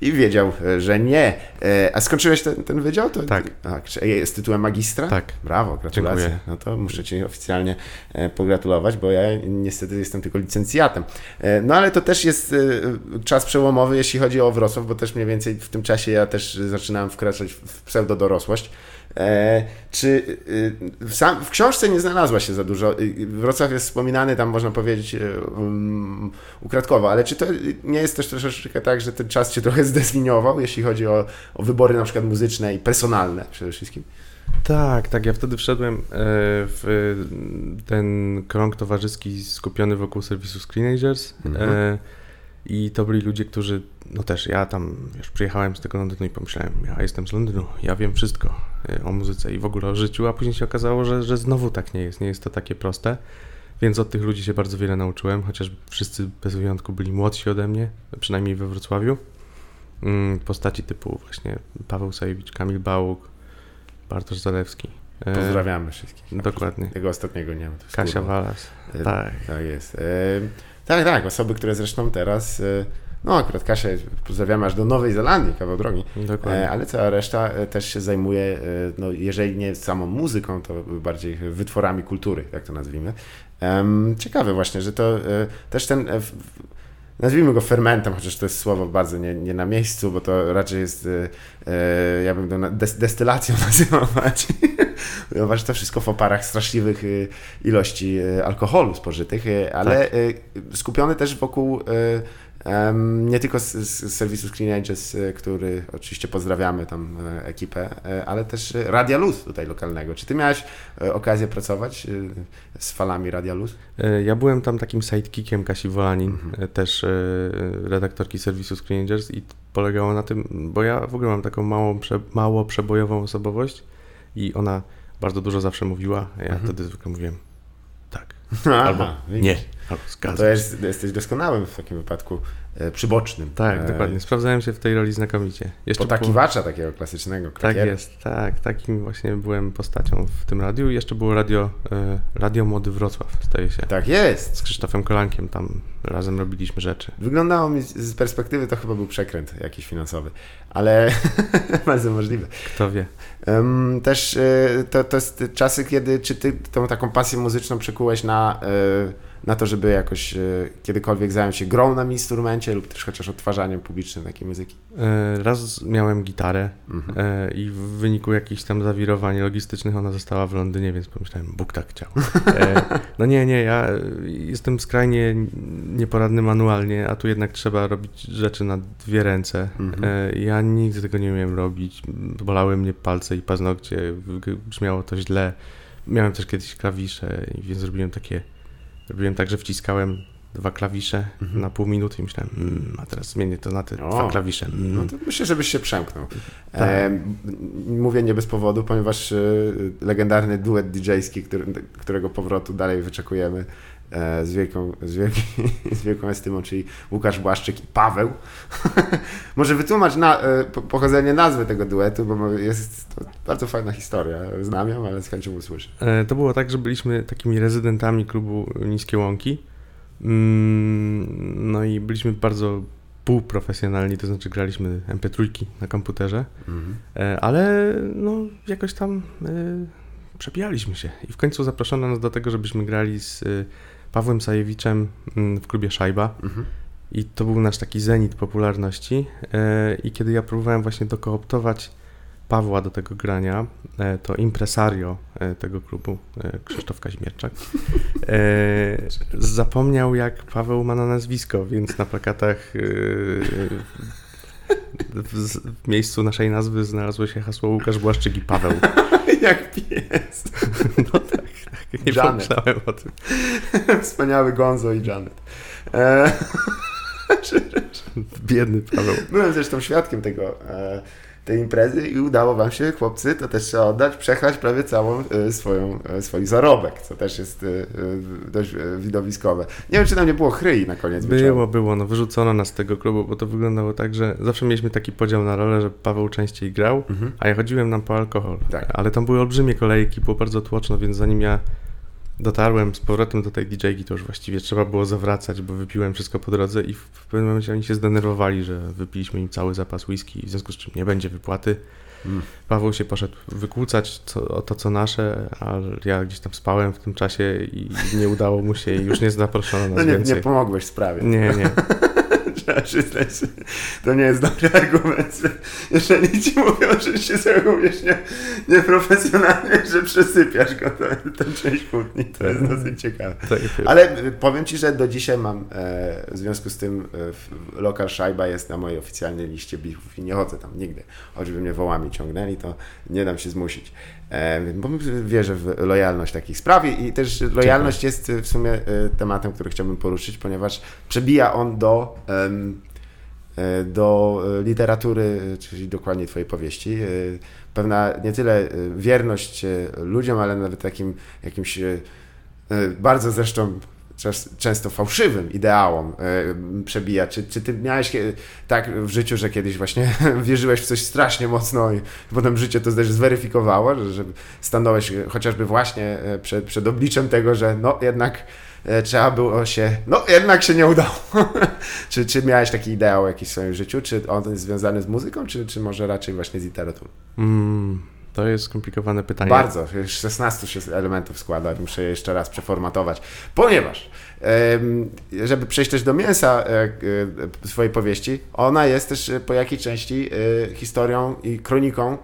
I wiedział, e, że nie. E, a skończyłeś ten, ten wydział? To, tak. A, z tytułem magistra? Tak. Brawo, gratulacje. Dziękuję. No to muszę Ci oficjalnie e, pogratulować, bo ja niestety jestem tylko licencjatem. No ale to też jest czas przełomowy, jeśli chodzi o Wrocław, bo też mniej więcej w tym czasie ja też zaczynałem wkraczać w pseudodorosłość. E, czy w, sam, w, książce nie znalazła się za dużo? Wrocław jest wspominany tam, można powiedzieć, um, ukradkowo, ale czy to nie jest też troszeczkę tak, że ten czas cię trochę zdefiniował, jeśli chodzi o, o wybory na przykład muzyczne i personalne przede wszystkim? Tak, tak. Ja wtedy wszedłem e, w ten krąg towarzyski skupiony wokół serwisu Screenagers. Mhm. E, I to byli ludzie, którzy, no też ja tam już przyjechałem z tego Londynu i pomyślałem, ja jestem z Londynu, ja wiem wszystko e, o muzyce i w ogóle o życiu, a później się okazało, że, że znowu tak nie jest, nie jest to takie proste. Więc od tych ludzi się bardzo wiele nauczyłem, chociaż wszyscy bez wyjątku byli młodsi ode mnie, przynajmniej we Wrocławiu. Mm, postaci typu właśnie Paweł Sajewicz, Kamil Bałuk, Bartosz Zalewski. E, Pozdrawiamy wszystkich. Dokładnie. Tego ostatniego nie ma. Kasia Walas. E, tak. Tak jest. E, tak, tak. Osoby, które zresztą teraz no akurat Kasia, pozdrawiamy aż do Nowej Zelandii, kawał drogi, Dokładnie. ale cała reszta też się zajmuje, no jeżeli nie samą muzyką, to bardziej wytworami kultury, jak to nazwijmy. Ciekawe właśnie, że to też ten nazwijmy go fermentem, chociaż to jest słowo bardzo nie, nie na miejscu, bo to raczej jest, e, ja bym to des, destylacją *laughs* nazywał bardziej, ponieważ to wszystko w oparach straszliwych e, ilości e, alkoholu spożytych, e, ale tak. skupiony też wokół nie tylko z, z serwisu Screen Ages, e, który oczywiście pozdrawiamy tam e, ekipę, e, ale też Radia Luz tutaj lokalnego. Czy ty miałeś okazję pracować z falami Radia Luz? Ja byłem tam takim sidekickiem Kasi Wolanin, mhm. też redaktorki serwisu Screen Ages i polegało na tym, bo ja w ogóle mam taką małą, mało przebojową osobowość i ona bardzo dużo zawsze mówiła, ja mhm. wtedy zwykle mówiłem tak. Albo nie. No to jest, jesteś doskonałym w takim wypadku przybocznym. Tak, e... dokładnie. Sprawdzałem się w tej roli znakomicie. Jeszcze Potakiwacza było... takiego klasycznego. Tak jest, tak. Takim właśnie byłem postacią w tym radiu. Jeszcze było radio, e, radio Młody Wrocław, staje się. Tak jest. Z Krzysztofem Kolankiem tam razem robiliśmy rzeczy. Wyglądało mi z perspektywy, to chyba był przekręt jakiś finansowy, ale *laughs* bardzo możliwe. Kto wie. Też e, to, to jest czasy, kiedy czy ty tą taką pasję muzyczną przekułeś na... Y, na to, żeby jakoś e, kiedykolwiek zająć się grą na instrumencie lub też chociaż odtwarzaniem publicznym takiej muzyki? E, raz miałem gitarę mhm. E, i w wyniku jakichś tam zawirowań logistycznych ona została w Londynie, więc pomyślałem, Bóg tak chciał. No nie, nie, ja jestem skrajnie nieporadny manualnie, a tu jednak trzeba robić rzeczy na dwie ręce. Mhm. Ja nigdy tego nie umiem robić. Bolały mnie palce i paznokcie, brzmiało to źle. Miałem też kiedyś klawisze, więc zrobiłem takie Robiłem tak, że wciskałem dwa klawisze mhm. na pół minuty i myślałem, mmm, a teraz zmienię to na te o, dwa klawisze. Mm. No to myślę, żebyś się przemknął. Tak. E, mówię nie bez powodu, ponieważ e, legendarny duet DJ-ski, który, którego powrotu dalej wyczekujemy z, wielką, z, wielki, *laughs* z wielką estymą, czyli Łukasz Błaszczyk i Paweł. *laughs* Może wytłumacz na, e, pochodzenie nazwy tego duetu, bo jest to bardzo fajna historia. Znam ją, ale z chęcią usłyszę. E, to było tak, że byliśmy takimi rezydentami klubu Niskie Łąki Mm, no i byliśmy bardzo półprofesjonalni, to znaczy graliśmy MP3 na komputerze, mhm. E, ale no jakoś tam przebijaliśmy się i w końcu zaproszono nas do tego, żebyśmy grali z Pawłem Sajewiczem y, w klubie Szajba. Mhm. I to był nasz taki zenit popularności. I kiedy ja próbowałem właśnie dokooptować Pawła do tego grania, e, to impresario e, tego klubu, e, Krzysztof Kaźmierczak, zapomniał jak Paweł ma na nazwisko, więc na plakatach w, miejscu naszej nazwy znalazło się hasło Łukasz Błaszczyk i Paweł. *laughs* jak pies. *laughs* No tak. *laughs* Nie Janet. pomyślałem o tym. *laughs* Wspaniały Gonzo i Janet. *laughs* Biedny Paweł. Byłem zresztą świadkiem tego tej imprezy i udało Wam się, chłopcy, to też trzeba oddać, przechlać prawie całą y, swoją, y, swój zarobek, co też jest y, dość widowiskowe. Nie wiem, czy tam nie było chryi na koniec Było, wieczoru. było, no wyrzucono nas z tego klubu, bo to wyglądało tak, że zawsze mieliśmy taki podział na rolę, że Paweł częściej grał, mhm. a ja chodziłem nam po alkohol. Tak. Ale tam były olbrzymie kolejki, było bardzo tłoczno, więc zanim ja dotarłem z powrotem do tej DJ-ki, to już właściwie trzeba było zawracać, bo wypiłem wszystko po drodze i w pewnym momencie oni się zdenerwowali, że wypiliśmy im cały zapas whisky, w związku z czym nie będzie wypłaty. Mm. Paweł się poszedł wykłócać co, o to, co nasze, a ja gdzieś tam spałem w tym czasie i nie udało mu się i już nie zaproszono nas *laughs* no nie, więcej. nie pomogłeś sprawie. Nie, nie. *laughs* trzeba przyznać, to nie jest dobry argument. Jeżeli ci mówią, że się zachowujesz nie, nieprofesjonalnie, że przesypiasz go tę część kłótni, to jest dosyć ciekawe. Ale powiem ci, że do dzisiaj mam e, w związku z tym e, lokal Szajba jest na mojej oficjalnej liście bichów i nie chodzę tam nigdy. Choćby mnie wołami ciągnęli, to nie dam się zmusić. E, bo wierzę w lojalność takich spraw i też lojalność jest w sumie e, tematem, który chciałbym poruszyć, ponieważ przebija on do, e, do literatury, czyli dokładnie Twojej powieści. Pewna nie tyle wierność ludziom, ale nawet takim jakimś bardzo zresztą często fałszywym ideałom przebija. Czy, czy ty miałeś tak w życiu, że kiedyś właśnie *laughs* wierzyłeś w coś strasznie mocno i potem życie to też zweryfikowało, że, że stanąłeś chociażby właśnie przed, przed obliczem tego, że no jednak E, trzeba było się, no jednak się nie udało. *laughs* czy, czy miałeś taki ideał jakiś w swoim życiu? Czy on jest związany z muzyką, czy, czy może raczej właśnie z literaturą? Mm, to jest skomplikowane pytanie. Bardzo, 16 się elementów składa, muszę je jeszcze raz przeformatować, ponieważ żeby przejść też do mięsa e, e, swojej powieści, ona jest też po jakiej części historią i kroniką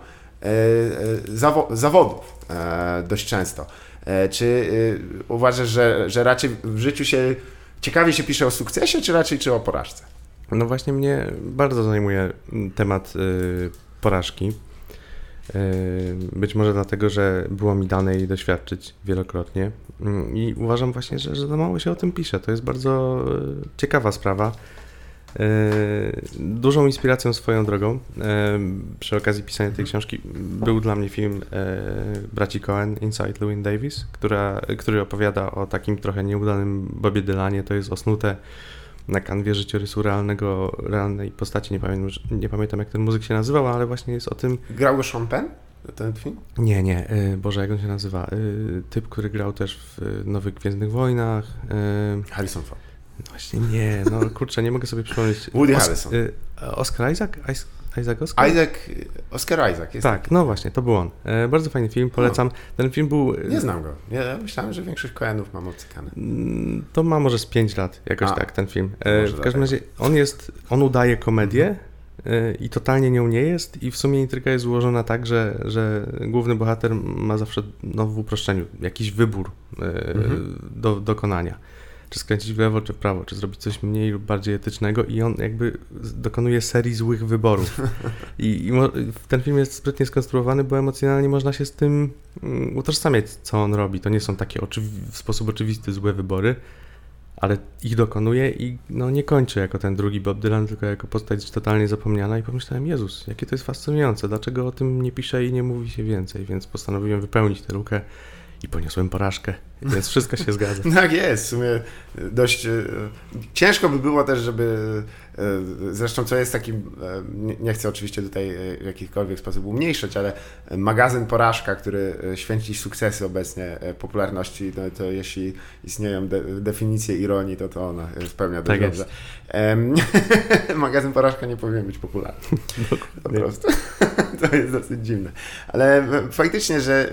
zawodów dość często. E, czy uważasz, że, że raczej w życiu się ciekawie się pisze o sukcesie, czy raczej czy o porażce? No właśnie mnie bardzo zajmuje temat y, porażki. Y, być może dlatego, że było mi dane jej doświadczyć wielokrotnie mm, i uważam właśnie, że, że za mało się o tym pisze. To jest bardzo ciekawa sprawa. E, dużą inspiracją swoją drogą e, przy okazji pisania tej książki był dla mnie film e, braci Cohen Inside Llewyn Davis, która, który opowiada o takim trochę nieudanym Bobie Dylanie. To jest osnute na kanwie życiorysu realnego, realnej postaci. Nie pamiętam, nie pamiętam jak ten muzyk się nazywał, ale właśnie jest o tym... Grał Sean Penn? Ten film? Nie, nie. Boże, jak on się nazywa? Typ, który grał też w Nowych Gwiezdnych Wojnach. Harrison Ford. Właśnie nie, no kurczę, nie mogę sobie przypomnieć. Woody Os Harrison. Y, Oscar Isaac? Isaac Oscar? Isaac, Oscar Isaac. Jest tak, no właśnie, to był on. E, bardzo fajny film, polecam. No. Ten film był... Nie znam go. Ja myślałem, że większość koenów mam obcykane. Mm, to ma może z 5 lat, jakoś A, tak, ten film. E, w każdym razie, on jest, on udaje komedię, mhm. e, i totalnie nią nie jest i w sumie intryga jest złożona tak, że, że główny bohater ma zawsze no, w uproszczeniu jakiś wybór mhm. do dokonania czy skręcić w lewo, czy w prawo, czy zrobić coś mniej lub bardziej etycznego i on jakby dokonuje serii złych wyborów. *laughs* I, i ten film jest sprytnie skonstruowany, bo emocjonalnie można się z tym um, utożsamiać, co on robi. To nie są takie w sposób oczywisty złe wybory, ale ich dokonuje i no, nie kończy jako ten drugi Bob Dylan, tylko jako postać totalnie zapomniana i pomyślałem, Jezus, jakie to jest fascynujące, dlaczego o tym nie pisze i nie mówi się więcej, więc postanowiłem wypełnić tę lukę i poniosłem porażkę, więc wszystko się zgadza. *laughs* tak jest, w sumie dość e, ciężko by było też, żeby e, zresztą co jest takim, e, nie chcę oczywiście tutaj w jakikolwiek sposób umniejszać, ale magazyn Porażka, który święci sukcesy obecnie popularności, no to jeśli istnieją de, definicje ironii, to to ona spełnia tak dobrze. Jest. *laughs* magazyn Porażka nie powinien być popularny. *laughs* Po prostu. to jest dosyć dziwne. Ale faktycznie, że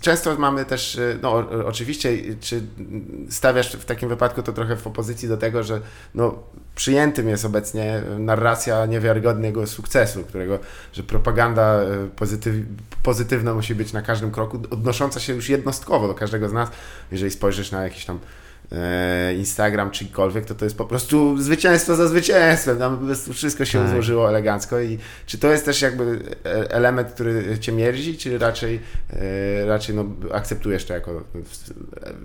Często mamy też, e, no oczywiście, czy stawiasz w takim wypadku to trochę w opozycji do tego, że no, przyjętym jest obecnie narracja niewiarygodnego sukcesu, którego, że propaganda e, pozytyw, pozytywna musi być na każdym kroku, odnosząca się już jednostkowo do każdego z nas. Jeżeli spojrzysz na jakieś tam Instagram czy cokolwiek, to to jest po prostu zwycięstwo za zwycięstwem. Tam po prostu wszystko się tak. złożyło elegancko i czy to jest też jakby e, element, który cię mierzi, czy raczej, e, raczej no, akceptujesz to jako,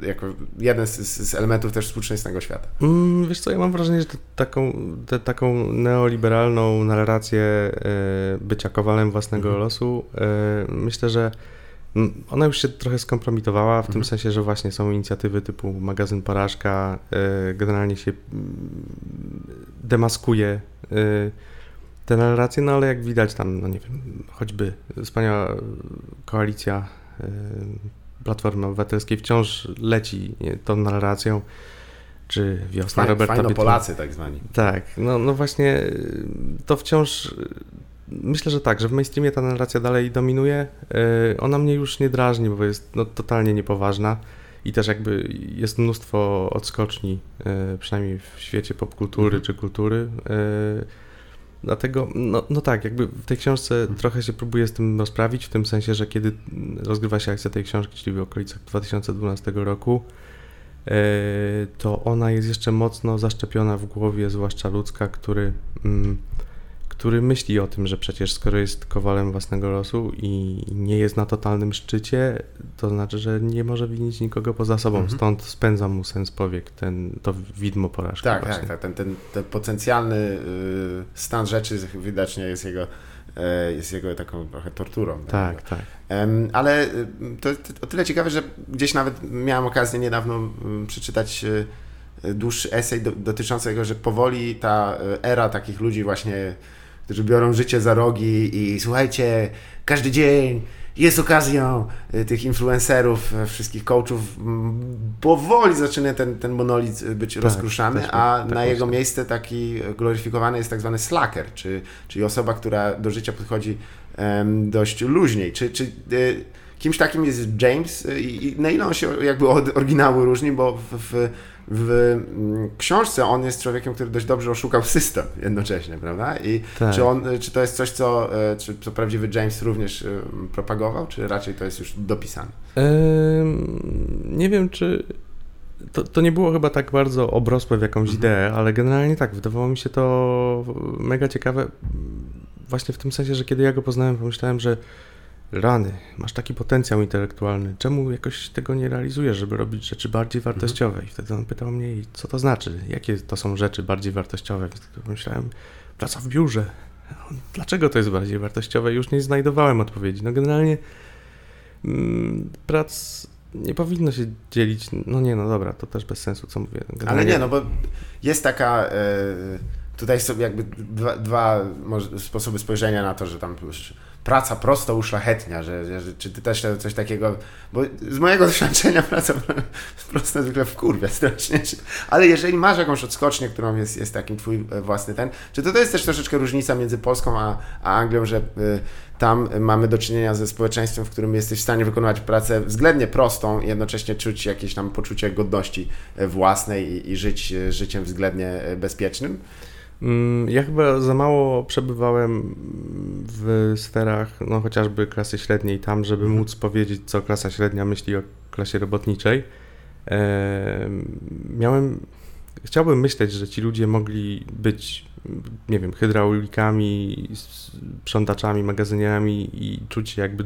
jako jeden z, z elementów też współczesnego świata? Mm, wiesz co, ja mam wrażenie, że taką, te, taką neoliberalną narrację bycia kowalem własnego mhm. losu, myślę, że ona już się trochę skompromitowała, w mhm. tym sensie, że właśnie są inicjatywy typu magazyn Porażka, y, generalnie się demaskuje y, te narracje, no ale jak widać tam, no nie wiem, choćby wspaniała koalicja y, Platformy Obywatelskiej wciąż leci tą narracją, czy wiosna Fajn, Roberta Fajno Polacy tak zwani. Tak, no, no właśnie to wciąż Myślę, że tak, że w mainstreamie ta narracja dalej dominuje. E, ona mnie już nie drażni, bo jest no, totalnie niepoważna i też jakby jest mnóstwo odskoczni, e, przynajmniej w świecie popkultury mhm. czy kultury. E, dlatego, no, no tak, jakby w tej książce mhm. trochę się próbuję z tym rozprawić, w tym sensie, że kiedy rozgrywa się akcja tej książki, czyli w okolicach 2012 roku, to ona jest jeszcze mocno zaszczepiona w głowie, zwłaszcza ludzka, który mm, który myśli o tym, że przecież skoro jest kowalem własnego losu i nie jest na totalnym szczycie, to znaczy, że nie może winić nikogo poza sobą. Mhm. Stąd spędza mu sens powiek, ten, to widmo porażki. Tak, tak, tak. Ten, ten, ten potencjalny y, stan rzeczy widocznie jest jego e, jest jego taką trochę torturą. Tak, tak. Ale y, to, o tyle ciekawe, że gdzieś nawet miałem okazję niedawno przeczytać y, dłuższy esej do, dotyczący tego, że powoli ta era takich ludzi właśnie, którzy biorą życie za rogi i słuchajcie, każdy dzień jest okazją y, tych influencerów, y, wszystkich coachów, powoli zaczyna ten, ten monolit y, być tak, rozkruszany, a tak na jego miejsce taki gloryfikowany jest tak zwany slacker, czy, czyli osoba, która do życia podchodzi um, dość luźniej. Czy, czy kimś takim jest James i, i na ile on się jakby od oryginału różni, bo w, w w mm, książce on jest człowiekiem, który dość dobrze oszukał system jednocześnie, prawda? I tak. czy, on, czy to jest coś, co, e, czy, co prawdziwy James również e, propagował, czy raczej to jest już dopisane? nie wiem, czy to, to nie było chyba tak bardzo obrosłe w jakąś mhm. ideę, ale generalnie tak, wydawało mi się to mega ciekawe właśnie w tym sensie, że kiedy ja go poznałem, pomyślałem, że rany, masz taki potencjał intelektualny, czemu jakoś tego nie realizujesz, żeby robić rzeczy bardziej mhm. wartościowe? Mhm. I wtedy on pytał mnie, co to znaczy, jakie to są rzeczy bardziej wartościowe? Więc myślałem, praca w biurze. Dlaczego to jest bardziej wartościowe? Już nie znajdowałem odpowiedzi. No generalnie mm, prac nie powinno się dzielić, no nie, no dobra, to też bez sensu, co mówię. Generalnie... Ale nie, no bo jest taka... Yy tutaj są jakby dwa, dwa sposoby spojrzenia na to, że tam już praca prosto uszlachetnia, że, że, czy ty też coś takiego, bo z mojego *laughs* doświadczenia praca *laughs* prosto zwykle w kurwie strasznie, ale jeżeli masz jakąś odskocznię, którą jest, jest twój e, własny ten, czy to, to jest też troszeczkę różnica między Polską a, a Anglią, że y, tam mamy do czynienia ze społeczeństwem, w którym jesteś w stanie wykonywać pracę względnie prostą i jednocześnie czuć jakieś tam poczucie godności e, własnej i, i żyć życiem względnie bezpiecznym. Mm, ja chyba za mało przebywałem w sferach, no chociażby klasy średniej tam, żeby mhm. móc powiedzieć, co klasa średnia myśli o klasie robotniczej. miałem, chciałbym myśleć, że ci ludzie mogli być, nie wiem, hydraulikami, sprzątaczami, magazynierami i czuć się jakby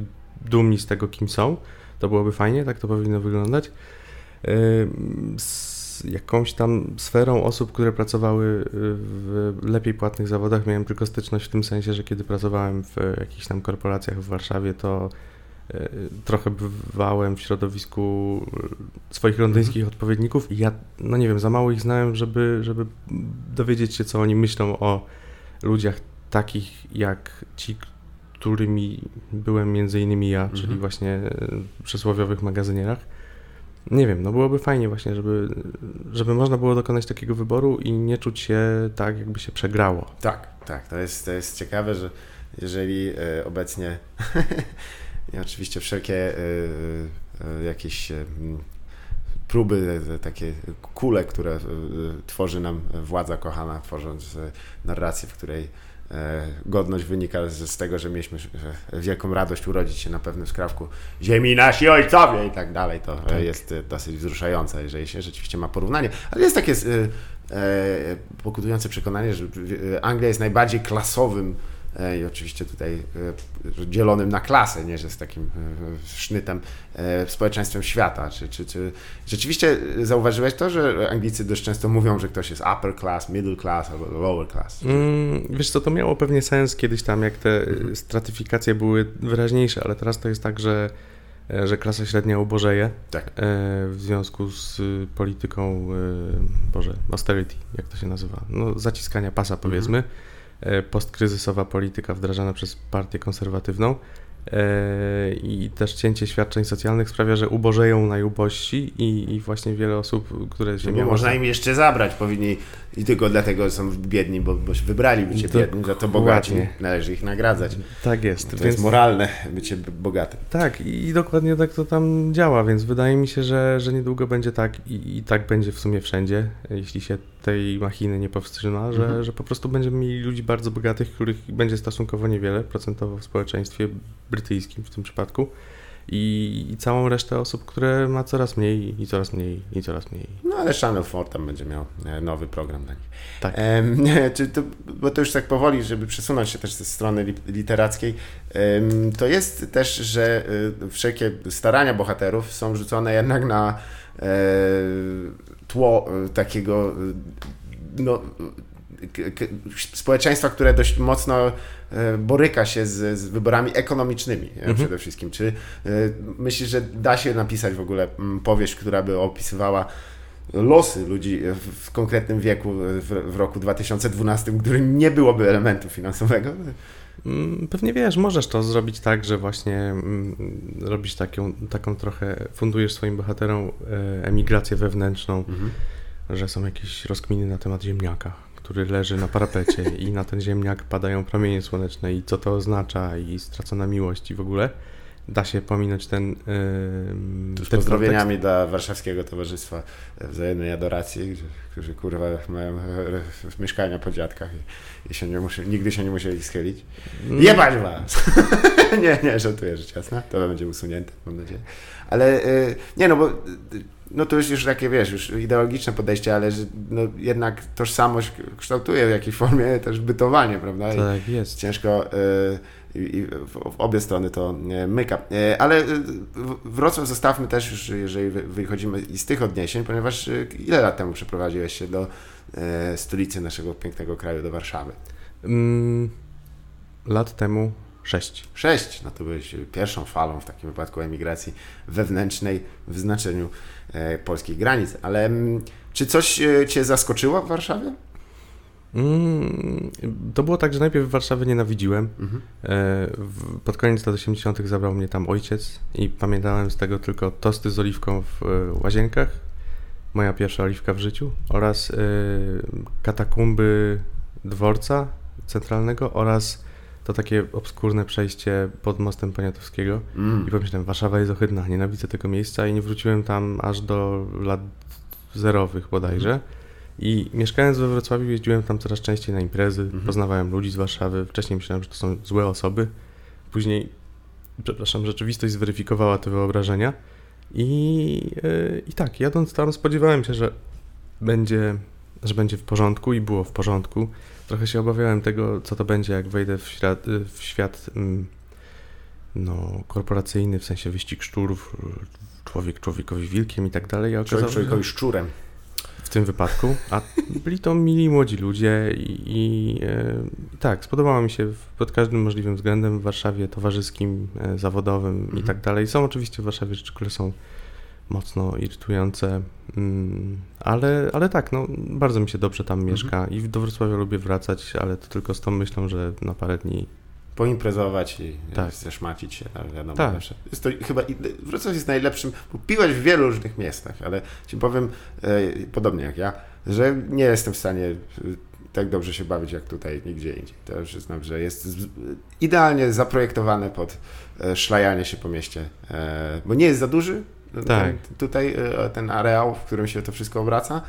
dumni z tego, kim są. To byłoby fajnie, tak to powinno wyglądać jakąś tam sferą osób, które pracowały y, w lepiej płatnych zawodach. Miałem tylko styczność w tym sensie, że kiedy pracowałem w jakichś tam korporacjach w Warszawie, to y, trochę bywałem w środowisku y, swoich londyńskich mhm. odpowiedników i ja, no nie wiem, za mało ich znałem, żeby, żeby dowiedzieć się, co oni myślą o ludziach takich jak ci, którymi byłem między innymi ja, czyli mhm. właśnie przysłowiowych magazynierach. Nie wiem, no byłoby fajnie właśnie, żeby, żeby można było dokonać takiego wyboru i nie czuć się tak, jakby się przegrało. Tak, tak, to jest, to jest ciekawe, że jeżeli y, obecnie *laughs* oczywiście wszelkie y, y, jakieś próby, takie kule, które tworzy nam władza kochana, tworząc narrację, w której E, godność wynika z, z, tego, że mieliśmy wielką radość urodzić się na pewnym skrawku ziemi nasi ojcowie i tak dalej. To tak. jest e, dosyć wzruszające, jeżeli się rzeczywiście ma porównanie. Ale jest takie e, e pokutujące przekonanie, że Anglia jest najbardziej klasowym E, i oczywiście tutaj e, dzielonym na klasę, nie że z takim e, sznytem społeczeństwem świata. Czy, czy, czy rzeczywiście zauważyłeś to, że Anglicy dość często mówią, że ktoś jest upper class, middle class albo lower class? Mm, wiesz co, to miało pewnie sens kiedyś tam, jak te mhm. stratyfikacje były wyraźniejsze, ale teraz to jest tak, że że klasa średnia ubożeje tak. w związku z polityką, Boże, austerity, jak to się nazywa, no zaciskania pasa powiedzmy. Mhm E, postkryzysowa polityka wdrażana przez partię konserwatywną. e, i też cięcie świadczeń socjalnych sprawia, że ubożeją najubożsi i, i właśnie wiele osób, które się... No można im jeszcze zabrać, powinni i tylko dlatego są biedni, bo, bo wybrali bycie to, biedni, za to bogaci, należy ich nagradzać. Tak jest. To więc... jest moralne bycie bogatym. Tak i dokładnie tak to tam działa, więc wydaje mi się, że, że niedługo będzie tak i, i tak będzie w sumie wszędzie, jeśli się tej machiny nie powstrzyma, że, mhm. że po prostu będziemy mieli ludzi bardzo bogatych, których będzie stosunkowo niewiele procentowo w społeczeństwie brytyjskim w tym przypadku i, i, całą resztę osób, które ma coraz mniej i coraz mniej i coraz mniej. No ale Channel 4 tam będzie miał e, nowy program dla nich. Tak. Ehm, *laughs* czy to, bo to już tak powoli, żeby przesunąć się też ze strony literackiej, to jest też, że e, wszelkie starania bohaterów są rzucone jednak na e, tło e, takiego no, społeczeństwa, które dość mocno e, boryka się z, z wyborami ekonomicznymi mhm. przede wszystkim. Czy myślisz, że da się napisać w ogóle powieść, która by opisywała losy ludzi w konkretnym wieku w, w roku 2012, w którym nie byłoby elementu finansowego? Mm, pewnie wiesz, możesz to zrobić tak, że właśnie mm, robisz taką, taką trochę, fundujesz swoim bohaterom e, emigrację wewnętrzną, mhm. że są jakieś rozkminy na temat ziemniaka, który leży na parapecie i na ten ziemniak padają promienie słoneczne i co to oznacza i stracona miłość i w ogóle da się pominąć ten. Yy, z pozdrowieniami dla Warszawskiego Towarzystwa Wzajemnej Adoracji, którzy kurwa mają mieszkania po dziadkach i, i się nie muszy, nigdy się nie musieli schylić. Mm. Jebać was! *laughs* nie, nie, żartuję, rzecz jasna. To będzie usunięte, mam nadzieję. Ale yy, nie no, bo no to już, już takie, wiesz, już ideologiczne podejście, ale że no, jednak tożsamość kształtuje w jakiejś formie też bytowanie, prawda? Tak, jest. Ciężko... Yy, i w, obie strony to myka. E, ale e, Wrocław zostawmy też już, jeżeli wychodzimy z tych odniesień, ponieważ e, ile lat temu przeprowadziłeś się do stolicy naszego pięknego kraju, do Warszawy? Mm, lat temu sześć. Sześć, no to byłeś pierwszą falą w takim wypadku emigracji wewnętrznej w znaczeniu polskich granic. Ale mm, czy coś Cię zaskoczyło w Warszawie? Mm, to było tak, że najpierw w Warszawie nienawidziłem. Mhm. E, pod koniec lat 80. zabrał mnie tam ojciec i pamiętałem z tego tylko tosty z oliwką w e, łazienkach, moja pierwsza oliwka w życiu, oraz e, katakumby dworca centralnego oraz to takie obskurne przejście pod mostem Poniatowskiego. Mm. I pomyślałem, Warszawa jest ohydna, nienawidzę tego miejsca i nie wróciłem tam aż do lat zerowych bodajże. Mm. I mieszkając we Wrocławiu jeździłem tam coraz częściej na imprezy, mhm. poznawałem ludzi z Warszawy. Wcześniej myślałem, że to są złe osoby. Później, przepraszam, rzeczywistość zweryfikowała te wyobrażenia. I, yy, i tak, jadąc tam spodziewałem się, że będzie, że będzie w porządku i było w porządku. Trochę się obawiałem tego, co to będzie, jak wejdę w świat, w świat mm, no, korporacyjny, w sensie wyścig szczurów, człowiek człowiekowi wilkiem i tak dalej. A człowiek człowiekowi szczurem tym wypadku, a byli to mili młodzi ludzie i, i e, tak, spodobało mi się pod każdym możliwym względem w Warszawie towarzyskim, e, zawodowym mhm. i tak dalej. Są oczywiście w Warszawie rzeczy, które są mocno irytujące, mm, ale, ale tak, no, bardzo mi się dobrze tam mhm. mieszka i do Wrocławia lubię wracać, ale to tylko z tą myślą, że na parę dni poimprezować i tak. zeszmacić się, ale wiadomo, tak. Jest to chyba, Wrocław jest najlepszym, bo piłeś w wielu różnych miejscach, ale ci powiem, e, podobnie jak ja, że nie jestem w stanie e, tak dobrze się bawić jak tutaj, nigdzie indziej. To już znam, że jest idealnie zaprojektowane pod e, szlajanie się po mieście, e, bo nie jest za duży, tak. ten, tutaj e, ten areał, w którym się to wszystko obraca,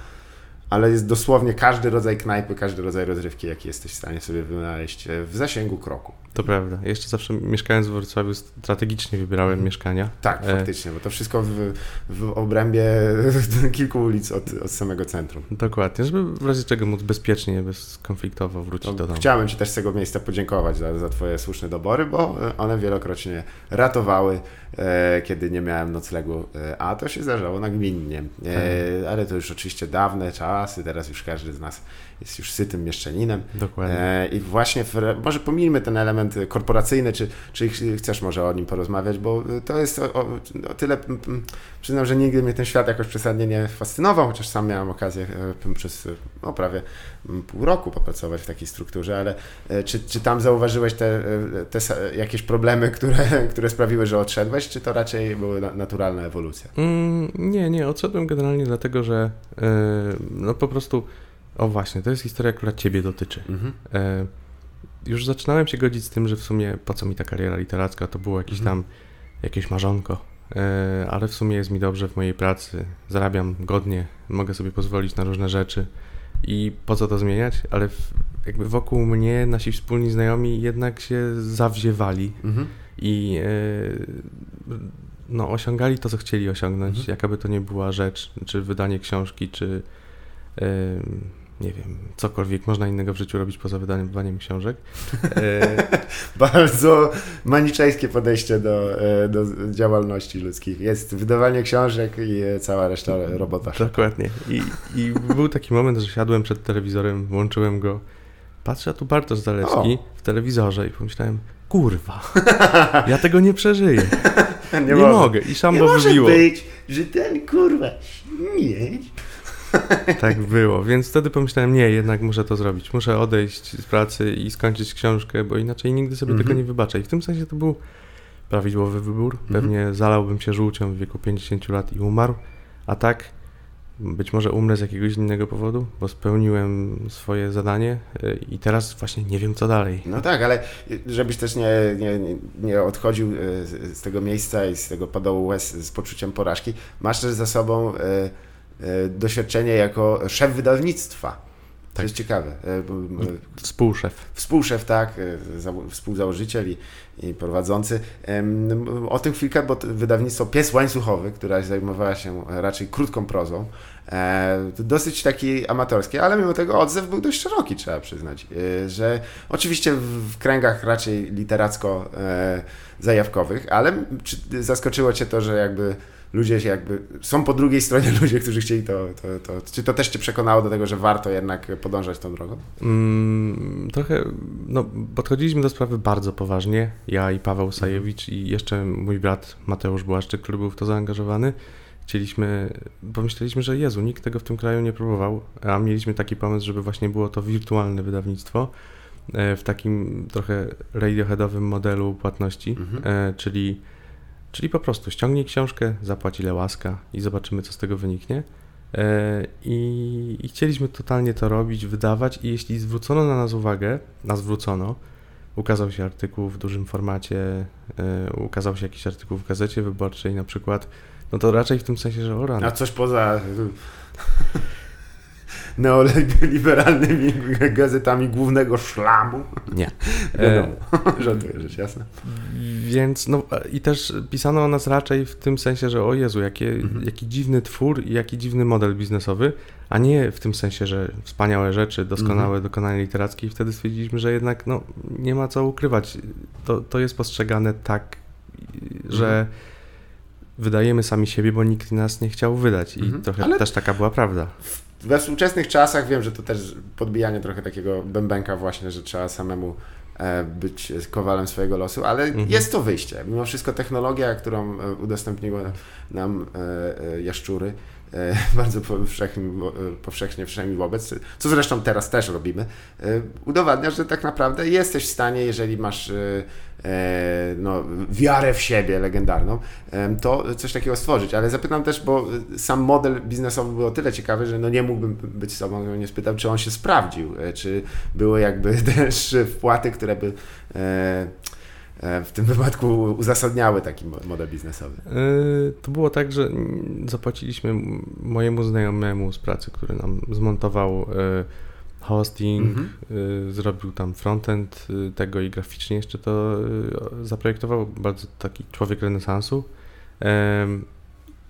ale jest dosłownie każdy rodzaj knajpy, każdy rodzaj rozrywki, jaki jesteś w stanie sobie wynaleźć e, w zasięgu kroku. To prawda. Jeszcze zawsze mieszkając w Wrocławiu strategicznie wybierałem mm. mieszkania. Tak, e... faktycznie, bo to wszystko w, w obrębie *laughs* kilku ulic od, od samego centrum. Dokładnie, żeby w razie czego móc bezpiecznie, bezkonfliktowo wrócić no, do domu. Chciałem Ci też z tego miejsca podziękować za, za Twoje słuszne dobory, bo e, one wielokrotnie ratowały, e, kiedy nie miałem noclegu, a to się zdarzało nagminnie. E, tak. ale to już oczywiście dawne czasy, teraz już każdy z nas jest już sytym mieszczaninem. Dokładnie. E, I właśnie, w, może pomijmy ten element korporacyjny, czy, czy chcesz może o nim porozmawiać, bo to jest o, o, o tyle, przyznam, że nigdy mnie ten świat jakoś przesadnie nie fascynował, chociaż sam miałem okazję e, przez no, prawie pół roku popracować w takiej strukturze, ale e, czy, czy tam zauważyłeś te, te jakieś problemy, które, *laughs* które sprawiły, że odszedłeś, czy to raczej była naturalna ewolucja? Mm, nie, nie, odszedłem generalnie dlatego, że yy, no po prostu o właśnie, to jest historia, która ciebie dotyczy. Mhm. E, już zaczynałem się godzić z tym, że w sumie po co mi ta kariera literacka, to było jakieś mhm. tam jakieś marzonko, e, ale w sumie jest mi dobrze w mojej pracy, zarabiam godnie, mogę sobie pozwolić na różne rzeczy i po co to zmieniać, ale w, jakby wokół mnie nasi wspólni znajomi jednak się zawziewali mhm. i e, no, osiągali to, co chcieli osiągnąć, mhm. jakaby to nie była rzecz, czy wydanie książki, czy nie wiem, cokolwiek można innego w życiu robić poza wydaniem książek. *laughs* E, Bardzo maniczejskie podejście do, e, do działalności ludzkich. Jest wydawanie książek i cała reszta robota. Dokładnie. I, I był taki moment, że siadłem przed telewizorem, włączyłem go, patrzę, a tu Bartosz Zalewski o. w telewizorze i pomyślałem, kurwa, ja tego nie przeżyję. *laughs* Nie, nie mogę. I szambo nie wybiło. może być, że ten kurwa śmieć *laughs* tak było, więc wtedy pomyślałem, nie, jednak muszę to zrobić. Muszę odejść z pracy i skończyć książkę, bo inaczej nigdy sobie tego mhm. nie wybaczę. I w tym sensie to był prawidłowy wybór. Mhm. Pewnie zalałbym się żółcią w wieku 50 lat i umarł, a tak być może umrę z jakiegoś innego powodu, bo spełniłem swoje zadanie y, i teraz właśnie nie wiem, co dalej. No tak, ale żebyś też nie, nie, nie odchodził y, z tego miejsca i z tego padołu łez z poczuciem porażki, masz też za sobą E, doświadczenie jako szef wydawnictwa. To tak. jest ciekawe. E, Współszef. Współszef, tak, e, współzałożyciel i, i prowadzący. O tym chwilkę, bo wydawnictwo Pies Łańcuchowy, która zajmowała się raczej krótką prozą, dosyć taki amatorskie, ale mimo tego odzew był dość szeroki, trzeba przyznać, że oczywiście w kręgach raczej literacko-zajawkowych, ale czy zaskoczyło Cię to, że jakby ludzie się jakby, są po drugiej stronie *laughs* ludzie, którzy chcieli to, to, to, czy to też Cię przekonało do tego, że warto jednak podążać tą drogą? Mm, trochę, no podchodziliśmy do sprawy bardzo poważnie, ja i Paweł Sajewicz i jeszcze mój brat Mateusz Błaszczyk, który był w to zaangażowany. Chcieliśmy, pomyśleliśmy, że Jezu, nikt tego w tym kraju nie próbował, a mieliśmy taki pomysł, żeby właśnie było to wirtualne wydawnictwo e, w takim trochę radioheadowym modelu płatności, mhm. E, czyli Czyli po prostu ściągnij książkę, zapłać ile łaska i zobaczymy, co z tego wyniknie. E, I, I, chcieliśmy totalnie to robić, wydawać, i jeśli zwrócono na nas uwagę, nas zwrócono, ukazał się artykuł w dużym formacie, e, ukazał się jakiś artykuł w gazecie wyborczej na przykład, no to raczej w tym sensie, że o rano. A coś poza neoliberalnymi gazetami głównego szlamu. Nie. Wiadomo, e, *laughs* żartuję, rzecz jasna. Więc, no i też pisano o nas raczej w tym sensie, że o Jezu, jakie, mhm. jaki dziwny twór i jaki dziwny model biznesowy, a nie w tym sensie, że wspaniałe rzeczy, doskonałe mhm. dokonania literackie i wtedy stwierdziliśmy, że jednak no, nie ma co ukrywać. To, to jest postrzegane tak, że mhm. wydajemy sami siebie, bo nikt nas nie chciał wydać i mhm. trochę Ale... też taka była prawda we współczesnych czasach wiem, że to też podbijanie trochę takiego bębenka właśnie, że trzeba samemu e, być kowalem swojego losu, ale mhm. jest to wyjście. Mimo wszystko technologia, którą e, udostępniły nam e, jaszczury, *laughs* bardzo powszechnie, powszechnie wszemi wobec, co zresztą teraz też robimy, udowadnia, że tak naprawdę jesteś w stanie, jeżeli masz E, no, wiarę w siebie legendarną, to coś takiego stworzyć. Ale zapytam też, bo sam model biznesowy był o tyle ciekawy, że no nie mógłbym być sobą, nie spytał, czy on się sprawdził, e, czy były jakby *laughs* też wpłaty, które by e, w tym wypadku uzasadniały taki model biznesowy? To było tak, że zapłaciliśmy mojemu znajomemu z pracy, który nam zmontował hosting, mhm. zrobił tam frontend tego i graficznie jeszcze to zaprojektował. Bardzo taki człowiek renesansu.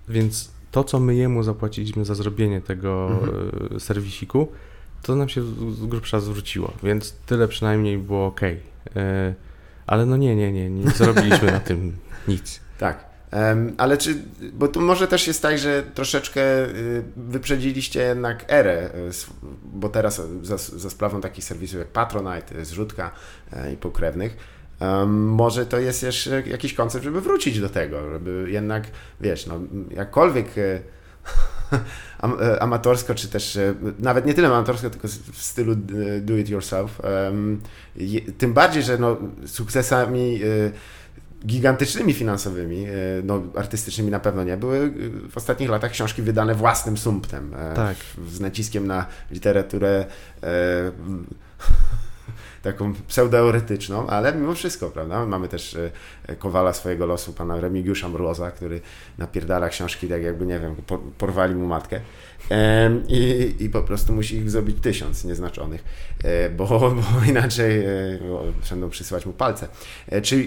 Więc to, co my jemu zapłaciliśmy za zrobienie tego mhm. serwisiku, to nam się z grubsza zwróciło, więc tyle przynajmniej było ok. Ale no nie, nie, nie, nie zrobiliśmy na tym nic. Tak. Ale czy, bo tu może też jest tak, że troszeczkę y, wyprzedziliście jednak erę, y, bo teraz za, za sprawą takich serwisów jak Patronite, y, Zrzutka i pokrewnych, może to jest jeszcze jakiś koncept, żeby wrócić do tego, żeby jednak, wiesz, no jakkolwiek amatorsko, czy też nawet nie tyle amatorsko, tylko w stylu do it yourself. Tym bardziej, że no, sukcesami gigantycznymi finansowymi, e, no artystycznymi na pewno nie, były e, w ostatnich latach książki wydane własnym sumptem, e, tak. z naciskiem na literaturę taką pseudoeretyczną, ale mimo wszystko, prawda? Mamy też kowala swojego losu, pana Remigiusza Mroza, który napierdala książki tak jakby, nie wiem, porwali mu matkę. I, I po prostu musi ich zrobić tysiąc nieznaczonych, e, bo, bo *laughs* inaczej e, będą przysyłać mu palce. E, czy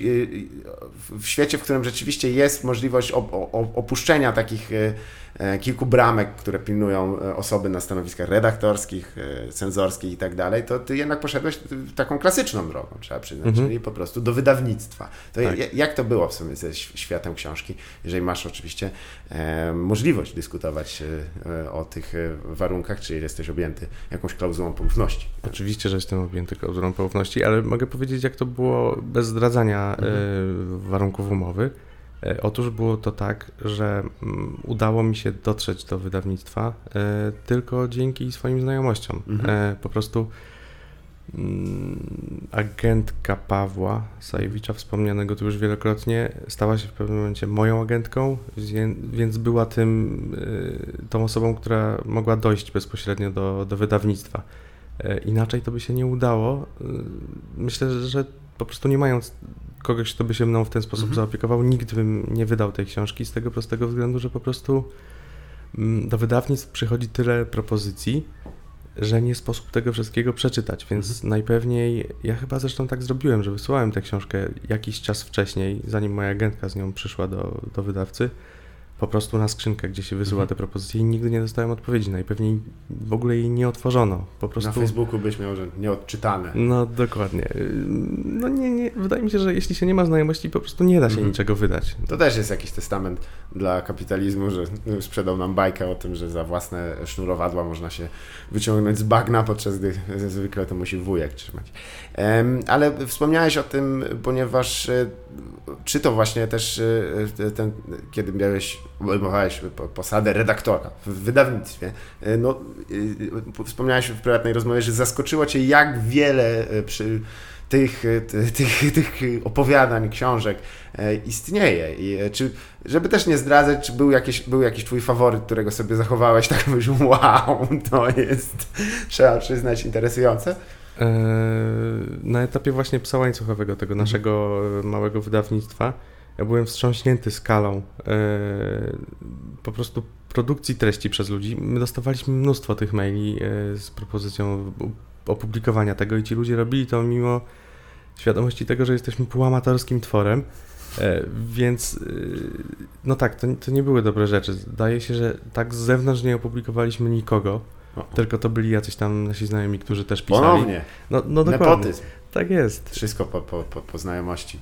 w świecie, w którym rzeczywiście jest możliwość opuszczenia takich kilku bramek, które pilnują osoby na stanowiskach redaktorskich, cenzorskich i tak dalej, to ty jednak poszedłeś taką klasyczną drogą, trzeba przyznać, mhm. czyli po prostu do wydawnictwa. To tak. jak to było w sumie ze światem książki, jeżeli masz oczywiście możliwość dyskutować o tych warunkach, czy jesteś objęty jakąś klauzulą poufności? Oczywiście, że jestem objęty klauzulą poufności, ale mogę powiedzieć, jak to było bez zdradzania mhm. warunków umowy. E, otóż było to tak, że mm, udało mi się dotrzeć do wydawnictwa e, tylko dzięki swoim znajomościom. Mhm. E, po prostu mm, agentka Pawła Sajewicza, wspomnianego tu już wielokrotnie, stała się w pewnym momencie moją agentką, więc była tym, tą osobą, która mogła dojść bezpośrednio do, do wydawnictwa. Inaczej to by się nie udało. Myślę, że po prostu nie mając kogoś, kto by się mną w ten sposób mhm. zaopiekował, nigdy bym nie wydał tej książki z tego prostego względu, że po prostu mm, do wydawnictw przychodzi tyle propozycji, że nie sposób tego wszystkiego przeczytać, więc mhm. najpewniej, ja chyba zresztą tak zrobiłem, że wysłałem tę książkę jakiś czas wcześniej, zanim moja agentka z nią przyszła do, do wydawcy po prostu na skrzynkę, gdzie się wysyła mhm. te propozycje i nigdy nie dostałem odpowiedzi. Najpewniej w ogóle jej nie otworzono. Po prostu... Na Facebooku byś miał, że nieodczytane. No dokładnie. No nie, nie, wydaje mi się, że jeśli się nie ma znajomości, po prostu nie da się mhm. niczego wydać. To też jest jakiś testament dla kapitalizmu, że sprzedał nam bajkę o tym, że za własne sznurowadła można się wyciągnąć z bagna, podczas gdy zwykle to musi wujek trzymać. Ale wspomniałeś o tym, ponieważ e, czy to właśnie też e, ten, kiedy miałeś obejmowałeś posadę redaktora w wydawnictwie. E, no, e, wspomniałeś w prywatnej rozmowie, że zaskoczyło Cię, jak wiele e, przy tych, tych, tych opowiadań, książek istnieje. I czy, żeby też nie zdradzać, czy był jakiś, był jakiś Twój faworyt, którego sobie zachowałeś, *laughs* tak mówisz, wow, to jest, trzeba przyznać, interesujące? Na etapie właśnie psa łańcuchowego, tego mhm. naszego małego wydawnictwa, ja byłem wstrząśnięty skalą e, po prostu produkcji treści przez ludzi. My dostawaliśmy mnóstwo tych maili e, z propozycją opublikowania tego i ci ludzie robili to mimo świadomości tego, że jesteśmy półamatorskim tworem. E, więc no tak, to, to nie były dobre rzeczy. Zdaje się, że tak z zewnątrz nie opublikowaliśmy nikogo. Tylko to byli jacyś tam nasi znajomi, którzy też pisali. Ponownie. No, no dokładnie. Nepotyzm. Tak jest. Wszystko po, po, po, po znajomości.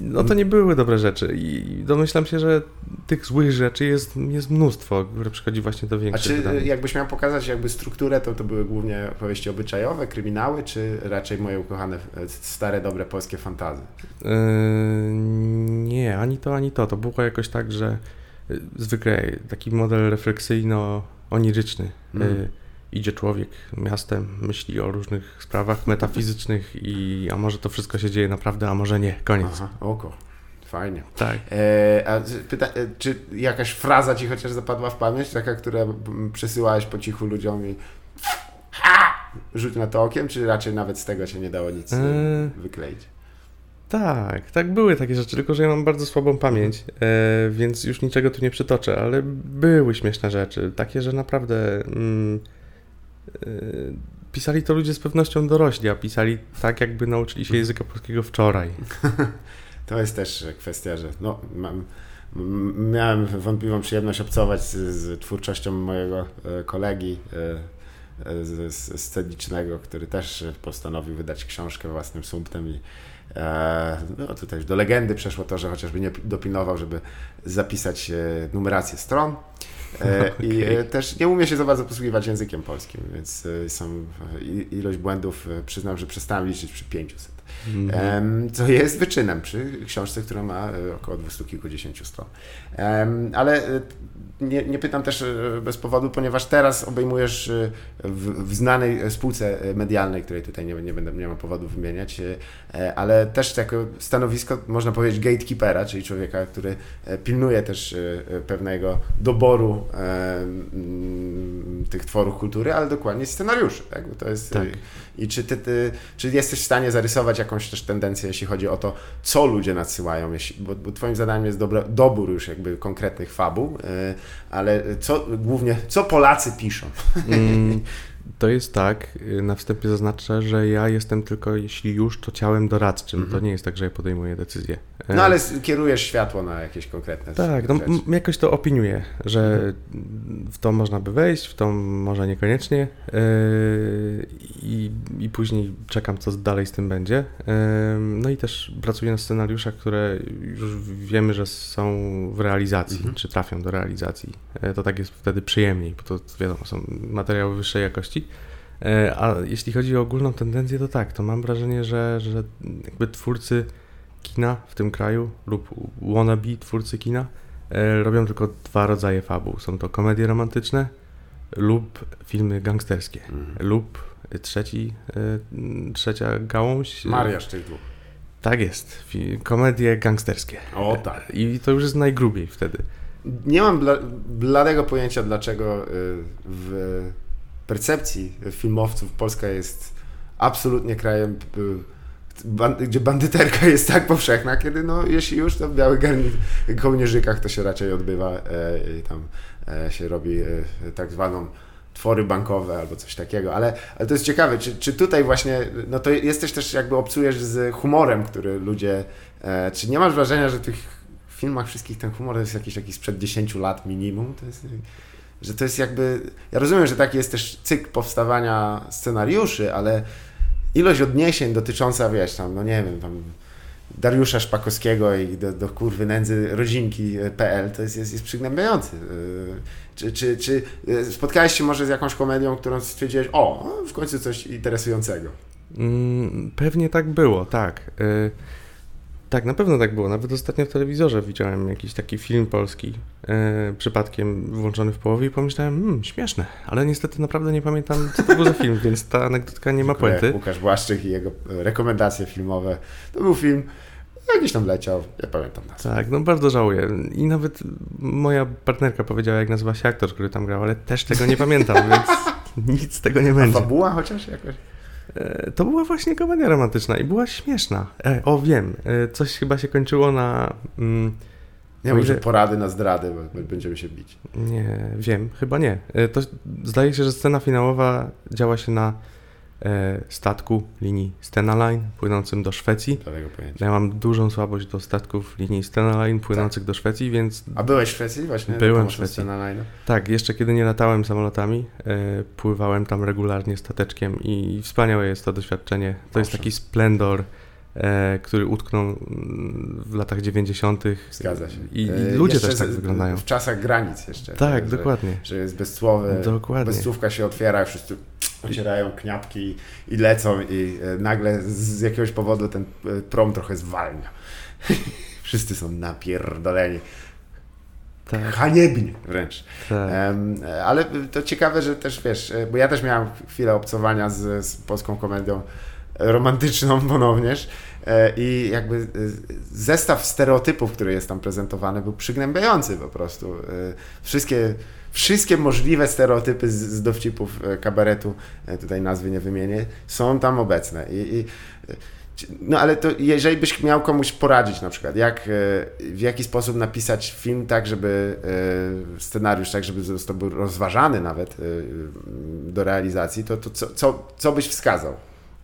No to nie były dobre rzeczy i domyślam się, że tych złych rzeczy jest, jest mnóstwo, które przychodzi właśnie do większych A czy wydań. jakbyś miał pokazać jakby strukturę, to to były głównie opowieści obyczajowe, kryminały, czy raczej moje ukochane stare, dobre polskie fantazy? Yy, nie, ani to, ani to. To było jakoś tak, że y, zwykle taki model refleksyjno-oniryczny. Mm. Yy, idzie człowiek miastem, myśli o różnych sprawach metafizycznych i a może to wszystko się dzieje naprawdę, a może nie. Koniec. Aha, oko. Fajnie. Tak. E, a pyta, e, czy jakaś fraza ci chociaż zapadła w pamięć, taka, która przesyłałeś po cichu ludziom i ha! rzuć na to okiem, czy raczej nawet z tego się nie dało nic e... wykleić? Tak, tak, były takie rzeczy, tylko że ja mam bardzo słabą pamięć, e, więc już niczego tu nie przytoczę, ale były śmieszne rzeczy, takie, że naprawdę mm, pisali to ludzie z pewnością dorośli, a pisali tak, jakby nauczyli się języka polskiego wczoraj. *laughs* To jest też kwestia, że no, mam, miałem wątpliwą przyjemność obcować z, z twórczością mojego e, kolegi e, e, scenicznego, który też postanowił wydać książkę własnym sumptem i no tutaj do legendy przeszło to, że chociażby nie dopilnował, żeby zapisać numerację stron. E, *laughs* I e, też nie umie się za bardzo posługiwać językiem polskim, więc e, są ilość błędów, przyznam, że przestałem liczyć przy 500. Mm. Co jest wyczynem przy książce, która ma około 200 kilkudziesięciu stron. Ale nie, nie, pytam też bez powodu, ponieważ teraz obejmujesz w, w, znanej spółce medialnej, której tutaj nie, nie, będę, nie mam powodu wymieniać, ale też jako stanowisko, można powiedzieć, gatekeepera, czyli człowieka, który pilnuje też pewnego doboru tych tworów kultury, ale dokładnie scenariuszy. Tak? to jest, tak. I czy, ty, ty, czy jesteś w stanie zarysować jakąś też tendencję, jeśli chodzi o to, co ludzie nadsyłają, jeśli, bo, bo twoim zadaniem jest dobra, dobór już jakby konkretnych fabuł, e, ale co głównie, co Polacy piszą? Mm, *laughs* To jest tak, y, na wstępie zaznaczę, że ja jestem tylko, jeśli już, to ciałem doradczym. To Mhm. nie jest tak, że ja podejmuję decyzję. E, No ale kierujesz światło na jakieś konkretne Tak, no, jakoś to opiniuję, że w to można by wejść, w to może niekoniecznie yy, i, i później czekam, co dalej z tym będzie. Yy, No i też pracuję na scenariuszach, które już wiemy, że są w realizacji, Mhm. czy trafią do realizacji. Yy, To tak jest wtedy przyjemniej, bo to wiadomo, są materiały wyższej jakości. Yy, A jeśli chodzi o ogólną tendencję, to tak, to mam wrażenie, że, że jakby twórcy kina w tym kraju lub wannabe twórcy kina e, robią tylko dwa rodzaje fabuł. Są to komedie romantyczne lub filmy gangsterskie. Mhm. Lub trzeci, e, trzecia gałąź. e, Mariaż tych dwóch. Tak jest. Komedie gangsterskie. O tak. I to już jest najgrubiej wtedy. Nie mam bla, bladego pojęcia, dlaczego y, w percepcji filmowców Polska jest absolutnie krajem, ban- gdzie bandyterka *laughs* jest tak powszechna, kiedy no, jeśli już, to w białych kołnierzykach to się raczej odbywa e, i tam e, się robi e, tak zwaną twory bankowe albo coś takiego, ale, ale to jest ciekawe, czy, czy tutaj właśnie, no to jesteś też jakby obcujesz z humorem, który ludzie, e, czy nie masz wrażenia, że w tych filmach wszystkich ten humor jest jakiś, jakiś sprzed 10 lat minimum, to jest, że to jest jakby, ja rozumiem, że taki jest też cykl powstawania scenariuszy, ale ilość odniesień dotycząca, wiesz, tam, no nie wiem, tam Dariusza Szpakowskiego i do, do kurwy nędzy rodzinki.pl to jest, jest, jest przygnębiający. Yy, Czy, czy, czy yy, spotkałeś się może z jakąś komedią, którą stwierdziłeś, o, w końcu coś interesującego? Mm, Pewnie tak było, tak. Tak, na pewno tak było. Nawet ostatnio w telewizorze widziałem jakiś taki film polski, e, przypadkiem włączony w połowie i pomyślałem, hmm, śmieszne, ale niestety naprawdę nie pamiętam, co to był za film, więc ta anegdotka nie ma puenty. Łukasz Błaszczyk i jego rekomendacje filmowe. To był film, jakiś tam leciał, nie pamiętam nazwy. Tak, no bardzo żałuję. I nawet moja partnerka powiedziała, jak nazywa się aktor, który tam grał, ale też tego nie pamiętam, *laughs* więc nic z tego nie A będzie. fabuła chociaż jakoś? E, To była właśnie komedia romantyczna i była śmieszna. E, o, wiem, e, coś chyba się kończyło na... Mm, Nie ile- porady na zdrady, bo będziemy się bić. Nie, wiem, chyba nie. E, To zdaje się, że scena finałowa działa się na statku linii Stena Line płynącym do Szwecji. Ja mam dużą słabość do statków linii Stena Line płynących do Szwecji, więc A byłeś w Szwecji właśnie? Byłem w Szwecji. Tak, jeszcze kiedy nie latałem samolotami, e, pływałem tam regularnie stateczkiem i wspaniałe jest to doświadczenie. To jest taki splendor, e, który utknął mm, w latach 90. Zgadza się. I, E, i ludzie jeszcze też tak z- wyglądają. W czasach granic jeszcze. Tak, dokładnie. Że jest bezcłowy, Dokładnie. bezcłówka się otwiera, wszyscy ocierają kniapki i lecą i e, nagle z, jakiegoś powodu ten e, prom trochę zwalnia. *laughs* Wszyscy są napierdoleni. Tak, Haniebnie wręcz. tak. Em, ale to ciekawe, że też wiesz, e, bo ja też miałem chwilę obcowania z, z polską komedią romantyczną *laughs* ponownież i jakby zestaw stereotypów, który jest tam prezentowany był przygnębiający po prostu. Wszystkie, wszystkie możliwe stereotypy z, z dowcipów e, kabaretu, e, tutaj nazwy nie wymienię, są tam obecne i, i no ale to jeżeli byś miał komuś poradzić na przykład, jak, e, w jaki sposób napisać film tak, żeby scenariusz tak, żeby został rozważany nawet do realizacji, to, to co, co, co byś wskazał?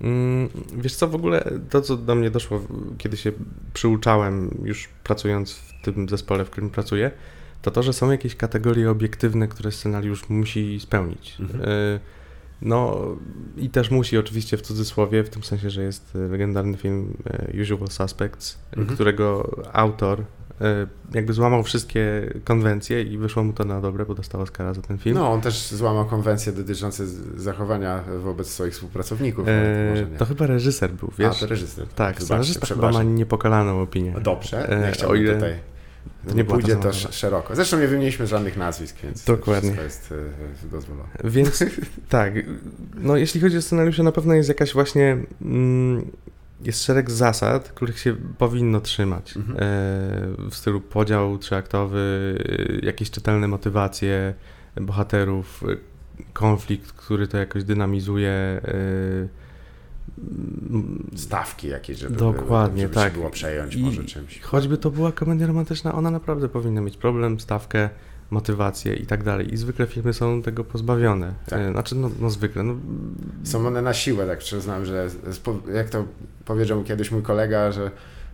Mm, Wiesz co, w ogóle to, co do mnie doszło, kiedy się przyuczałem, już pracując w tym zespole, w którym pracuję, to to, że są jakieś kategorie obiektywne, które scenariusz musi spełnić. Mhm. Y, No i też musi oczywiście w cudzysłowie, w tym sensie, że jest y, legendarny film y, Usual Suspects, Mhm. którego autor jakby złamał wszystkie konwencje i wyszło mu to na dobre, bo dostał Oscara za ten film. No, on też złamał konwencje dotyczące zachowania wobec swoich współpracowników. E, nie. to chyba reżyser był, wiesz? A, to reżyser. Tak, Wybaczcie, scenarzysta chyba ma niepokalaną opinię. Dobrze, E, nie o chciałbym ile- tutaj. To nie pójdzie to szeroko. Zresztą nie wymieniliśmy żadnych nazwisk, więc Dokładnie. wszystko jest e, dozwolone. Więc *laughs* tak, no jeśli chodzi o scenariusze, na pewno jest jakaś właśnie, mm, jest szereg zasad, których się powinno trzymać. Mhm. E, w stylu podział trzyaktowy, e, jakieś czytelne motywacje bohaterów, konflikt, który to jakoś dynamizuje. e, Stawki jakieś, żeby, Dokładnie, żeby tak. było przejąć I może czymś. Choćby to była komedia romantyczna, ona naprawdę powinna mieć problem, stawkę, motywację i tak dalej. I zwykle filmy są tego pozbawione. Tak. E, Znaczy, no, no zwykle. No, Są one na siłę, tak przyznam, że jak to powiedział mi kiedyś mój kolega, że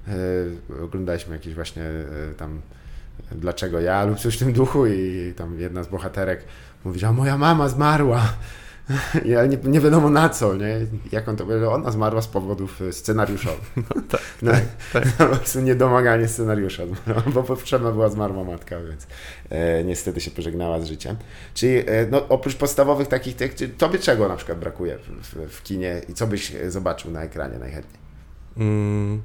e, oglądaliśmy jakieś właśnie e, tam dlaczego ja lub coś w tym duchu i tam jedna z bohaterek mówi, że moja mama zmarła. *laughs* Ale nie, nie wiadomo na co, nie? Jak on to powiedział? Ona zmarła z powodów e, scenariuszowych. tak, *laughs* No, tak. *laughs* po prostu niedomaganie scenariusza, bo potrzebna była zmarła matka, więc e, niestety się pożegnała z życiem. Czyli e, no, oprócz podstawowych takich, tych, tobie czego na przykład brakuje w, w, kinie i co byś e, zobaczył na ekranie najchętniej? Mm,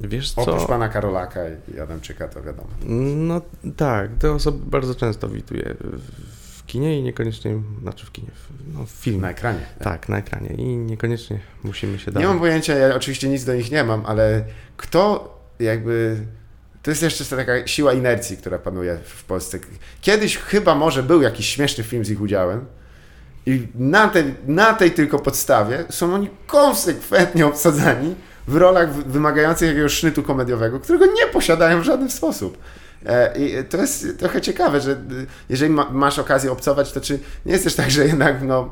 wiesz co? Oprócz pana Karolaka i Adamczyka, to wiadomo. No tak, te osoby bardzo często widuję w- w kinie i niekoniecznie, znaczy w kinie, no, w filmie. Na ekranie. Tak, na ekranie i niekoniecznie musimy się Nie dalej. mam pojęcia, ja oczywiście nic do nich nie mam, ale kto jakby. To jest jeszcze taka siła inercji, która panuje w Polsce. Kiedyś chyba może był jakiś śmieszny film z ich udziałem i na tej, na tej tylko podstawie są oni konsekwentnie obsadzani w rolach wy- wymagających jakiegoś sznytu komediowego, którego nie posiadają w żaden sposób. E, I to jest trochę ciekawe, że y, jeżeli ma, masz okazję obcować, to czy nie jest też tak, że jednak no,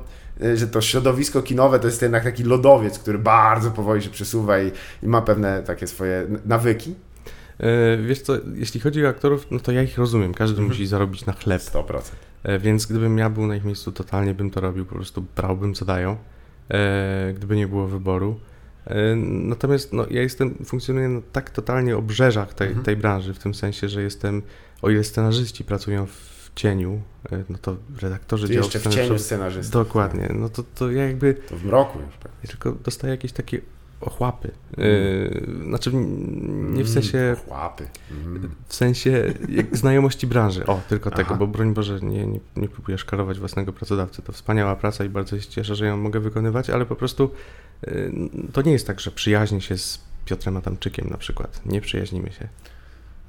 że to środowisko kinowe to jest jednak taki lodowiec, który bardzo powoli się przesuwa i, i ma pewne takie swoje nawyki? E, Wiesz co, jeśli chodzi o aktorów, no to ja ich rozumiem, każdy Mhm. musi zarobić na chleb. 100%. E, Więc gdybym ja był na ich miejscu, totalnie bym to robił, po prostu brałbym co dają, e, gdyby nie było wyboru. E, Natomiast no, ja jestem, funkcjonuję na tak totalnie obrzeżach tej, Mhm. tej branży, w tym sensie, że jestem, o ile scenarzyści pracują w cieniu, e, no to redaktorzy Ty jeszcze w cieniu scenarzysty. Dokładnie, no to, to ja jakby To w mroku już. pewnie. ja tylko dostaję jakieś takie ochłapy. Mm. E, Znaczy, nie w sensie Mm, Chłapy. Mm. w sensie znajomości branży. O, tylko tego, Aha. bo broń Boże, nie, nie, nie próbuję szkarować własnego pracodawcy. To wspaniała praca i bardzo się cieszę, że ją mogę wykonywać, ale po prostu y, to nie jest tak, że przyjaźnię się z Piotrem Adamczykiem na przykład. Nie przyjaźnimy się.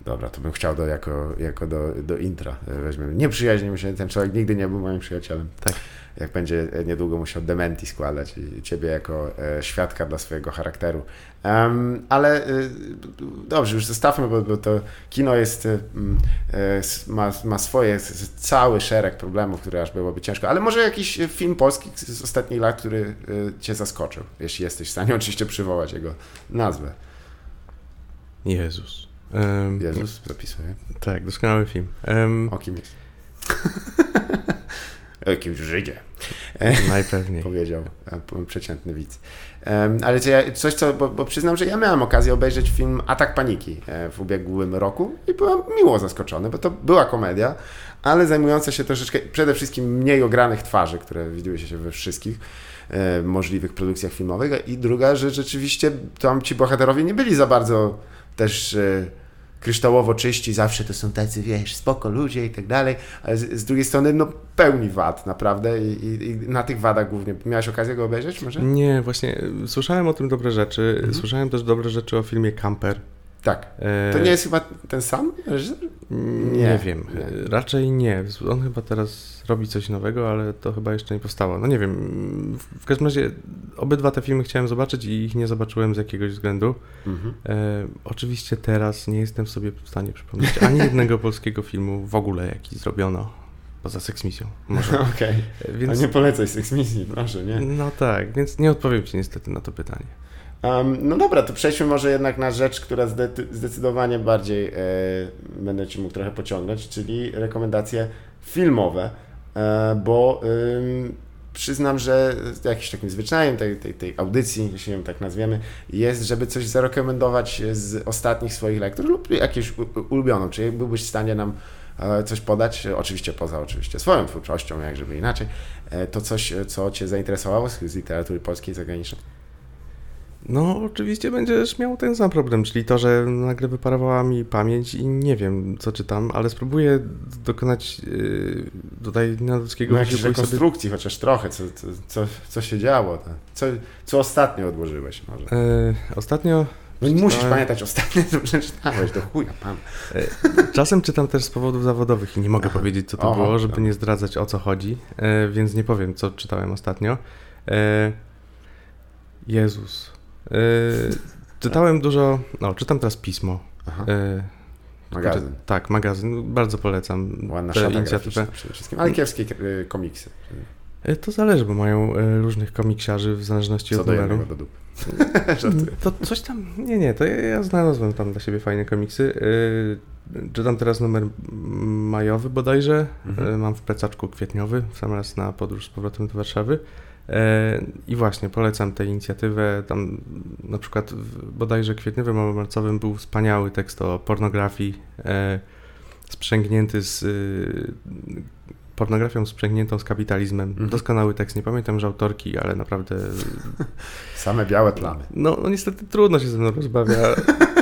Dobra, to bym chciał do, jako, jako do, do intra e, weźmiemy. Nie przyjaźnimy się, ten człowiek nigdy nie był moim przyjacielem. Tak. Jak będzie e, niedługo musiał dementi składać i ciebie jako e, świadka dla swojego charakteru. Em, ale e, dobrze, już zostawmy, bo, bo to kino jest, e, e, ma, ma swoje, cały szereg problemów, które aż byłoby ciężko. Ale może jakiś film polski z, ostatnich lat, który cię zaskoczył, jeśli jesteś w stanie *laughs* oczywiście przywołać jego nazwę. Jezus. Em, Jezus, zapisuję. Tak, doskonały film. Em, O kim jest? *laughs* o jakimś Żydzie, najpewniej. *laughs* powiedział przeciętny widz. Ale coś, co, bo, bo przyznam, że ja miałem okazję obejrzeć film Atak Paniki e, w ubiegłym roku i byłem miło zaskoczony, bo to była komedia, ale zajmująca się troszeczkę przede wszystkim mniej ogranych twarzy, które widziły się we wszystkich e, możliwych produkcjach filmowych. I druga, że rzeczywiście tam ci bohaterowie nie byli za bardzo też e, kryształowo czyści, zawsze to są tacy, wiesz, spoko ludzie i tak dalej, ale z, z drugiej strony, no pełni wad, naprawdę i, i, i na tych wadach głównie. Miałeś okazję go obejrzeć może? Nie, właśnie y, słyszałem o tym dobre rzeczy. Mhm. Słyszałem też dobre rzeczy o filmie Camper. Tak. To nie jest chyba ten sam reżyser? Nie, Nie, wiem. nie. Raczej nie. On chyba teraz robi coś nowego, ale to chyba jeszcze nie powstało. No nie wiem. W- każdym razie obydwa te filmy chciałem zobaczyć i ich nie zobaczyłem z jakiegoś względu. Mhm. E, oczywiście teraz nie jestem sobie w stanie przypomnieć ani jednego polskiego filmu w ogóle, jaki zrobiono. Poza Sex Misją. Może. *laughs* Okej. E, A Więc, nie polecaj Sex Misji, proszę, nie? no tak, więc nie odpowiem Ci niestety na to pytanie. Um, no dobra, to przejdźmy może jednak na rzecz, która zde zdecydowanie bardziej e, będę Ci mógł trochę pociągnąć, czyli rekomendacje filmowe, e, bo ym, przyznam, że jakimś takim zwyczajem tej, tej, tej audycji, jeśli ją tak nazwiemy, jest, żeby coś zarekomendować z ostatnich swoich lektur lub jakieś ulubioną. Czy byłbyś w stanie nam e, coś podać, e, oczywiście poza oczywiście swoją twórczością, jak żeby inaczej, e, to coś, e, co Cię zainteresowało z literatury polskiej i zagranicznej? No, oczywiście będziesz miał ten sam problem, czyli to, że nagle wyparowała mi pamięć i nie wiem, co czytam, ale spróbuję dokonać yy, tutaj nadludzkiego No jakiejś wysiłku i sobie rekonstrukcji chociaż trochę, co, co, co, co się działo, tak? co, co ostatnio odłożyłeś może. E, ostatnio No i musisz pamiętać ostatnio, *laughs* co przeczytałeś, do chuja pan. e, czasem czytam też z powodów zawodowych i nie mogę Aha. powiedzieć, co to było, żeby nie zdradzać o co chodzi, e, więc nie powiem, co czytałem ostatnio. Jezus. E, czytałem dużo, no, czytam teraz pismo. Aha. E, Magazyn. Tak, magazyn. Bardzo polecam Ładna tę inicjatywę. przede wszystkim, ale kiepskie y, komiksy. E, To zależy, bo mają e, różnych komiksiarzy w zależności Co od do numeru. *laughs* do. To coś tam, nie, nie, to ja, ja znalazłem tam dla siebie fajne komiksy. Yy, czytam teraz numer majowy bodajże, Mhm. Yy, mam w plecaczku kwietniowy, w sam raz na podróż z powrotem do Warszawy. Yy, I właśnie polecam tę inicjatywę. Tam na przykład w bodajże kwietniowym albo marcowym był wspaniały tekst o pornografii, yy, sprzęgnięty z yy, pornografią sprzęgniętą z kapitalizmem. Mhm. Doskonały tekst, nie pamiętam już autorki, ale naprawdę *laughs* Same białe plamy. no, no niestety trudno się ze mną rozmawia *laughs*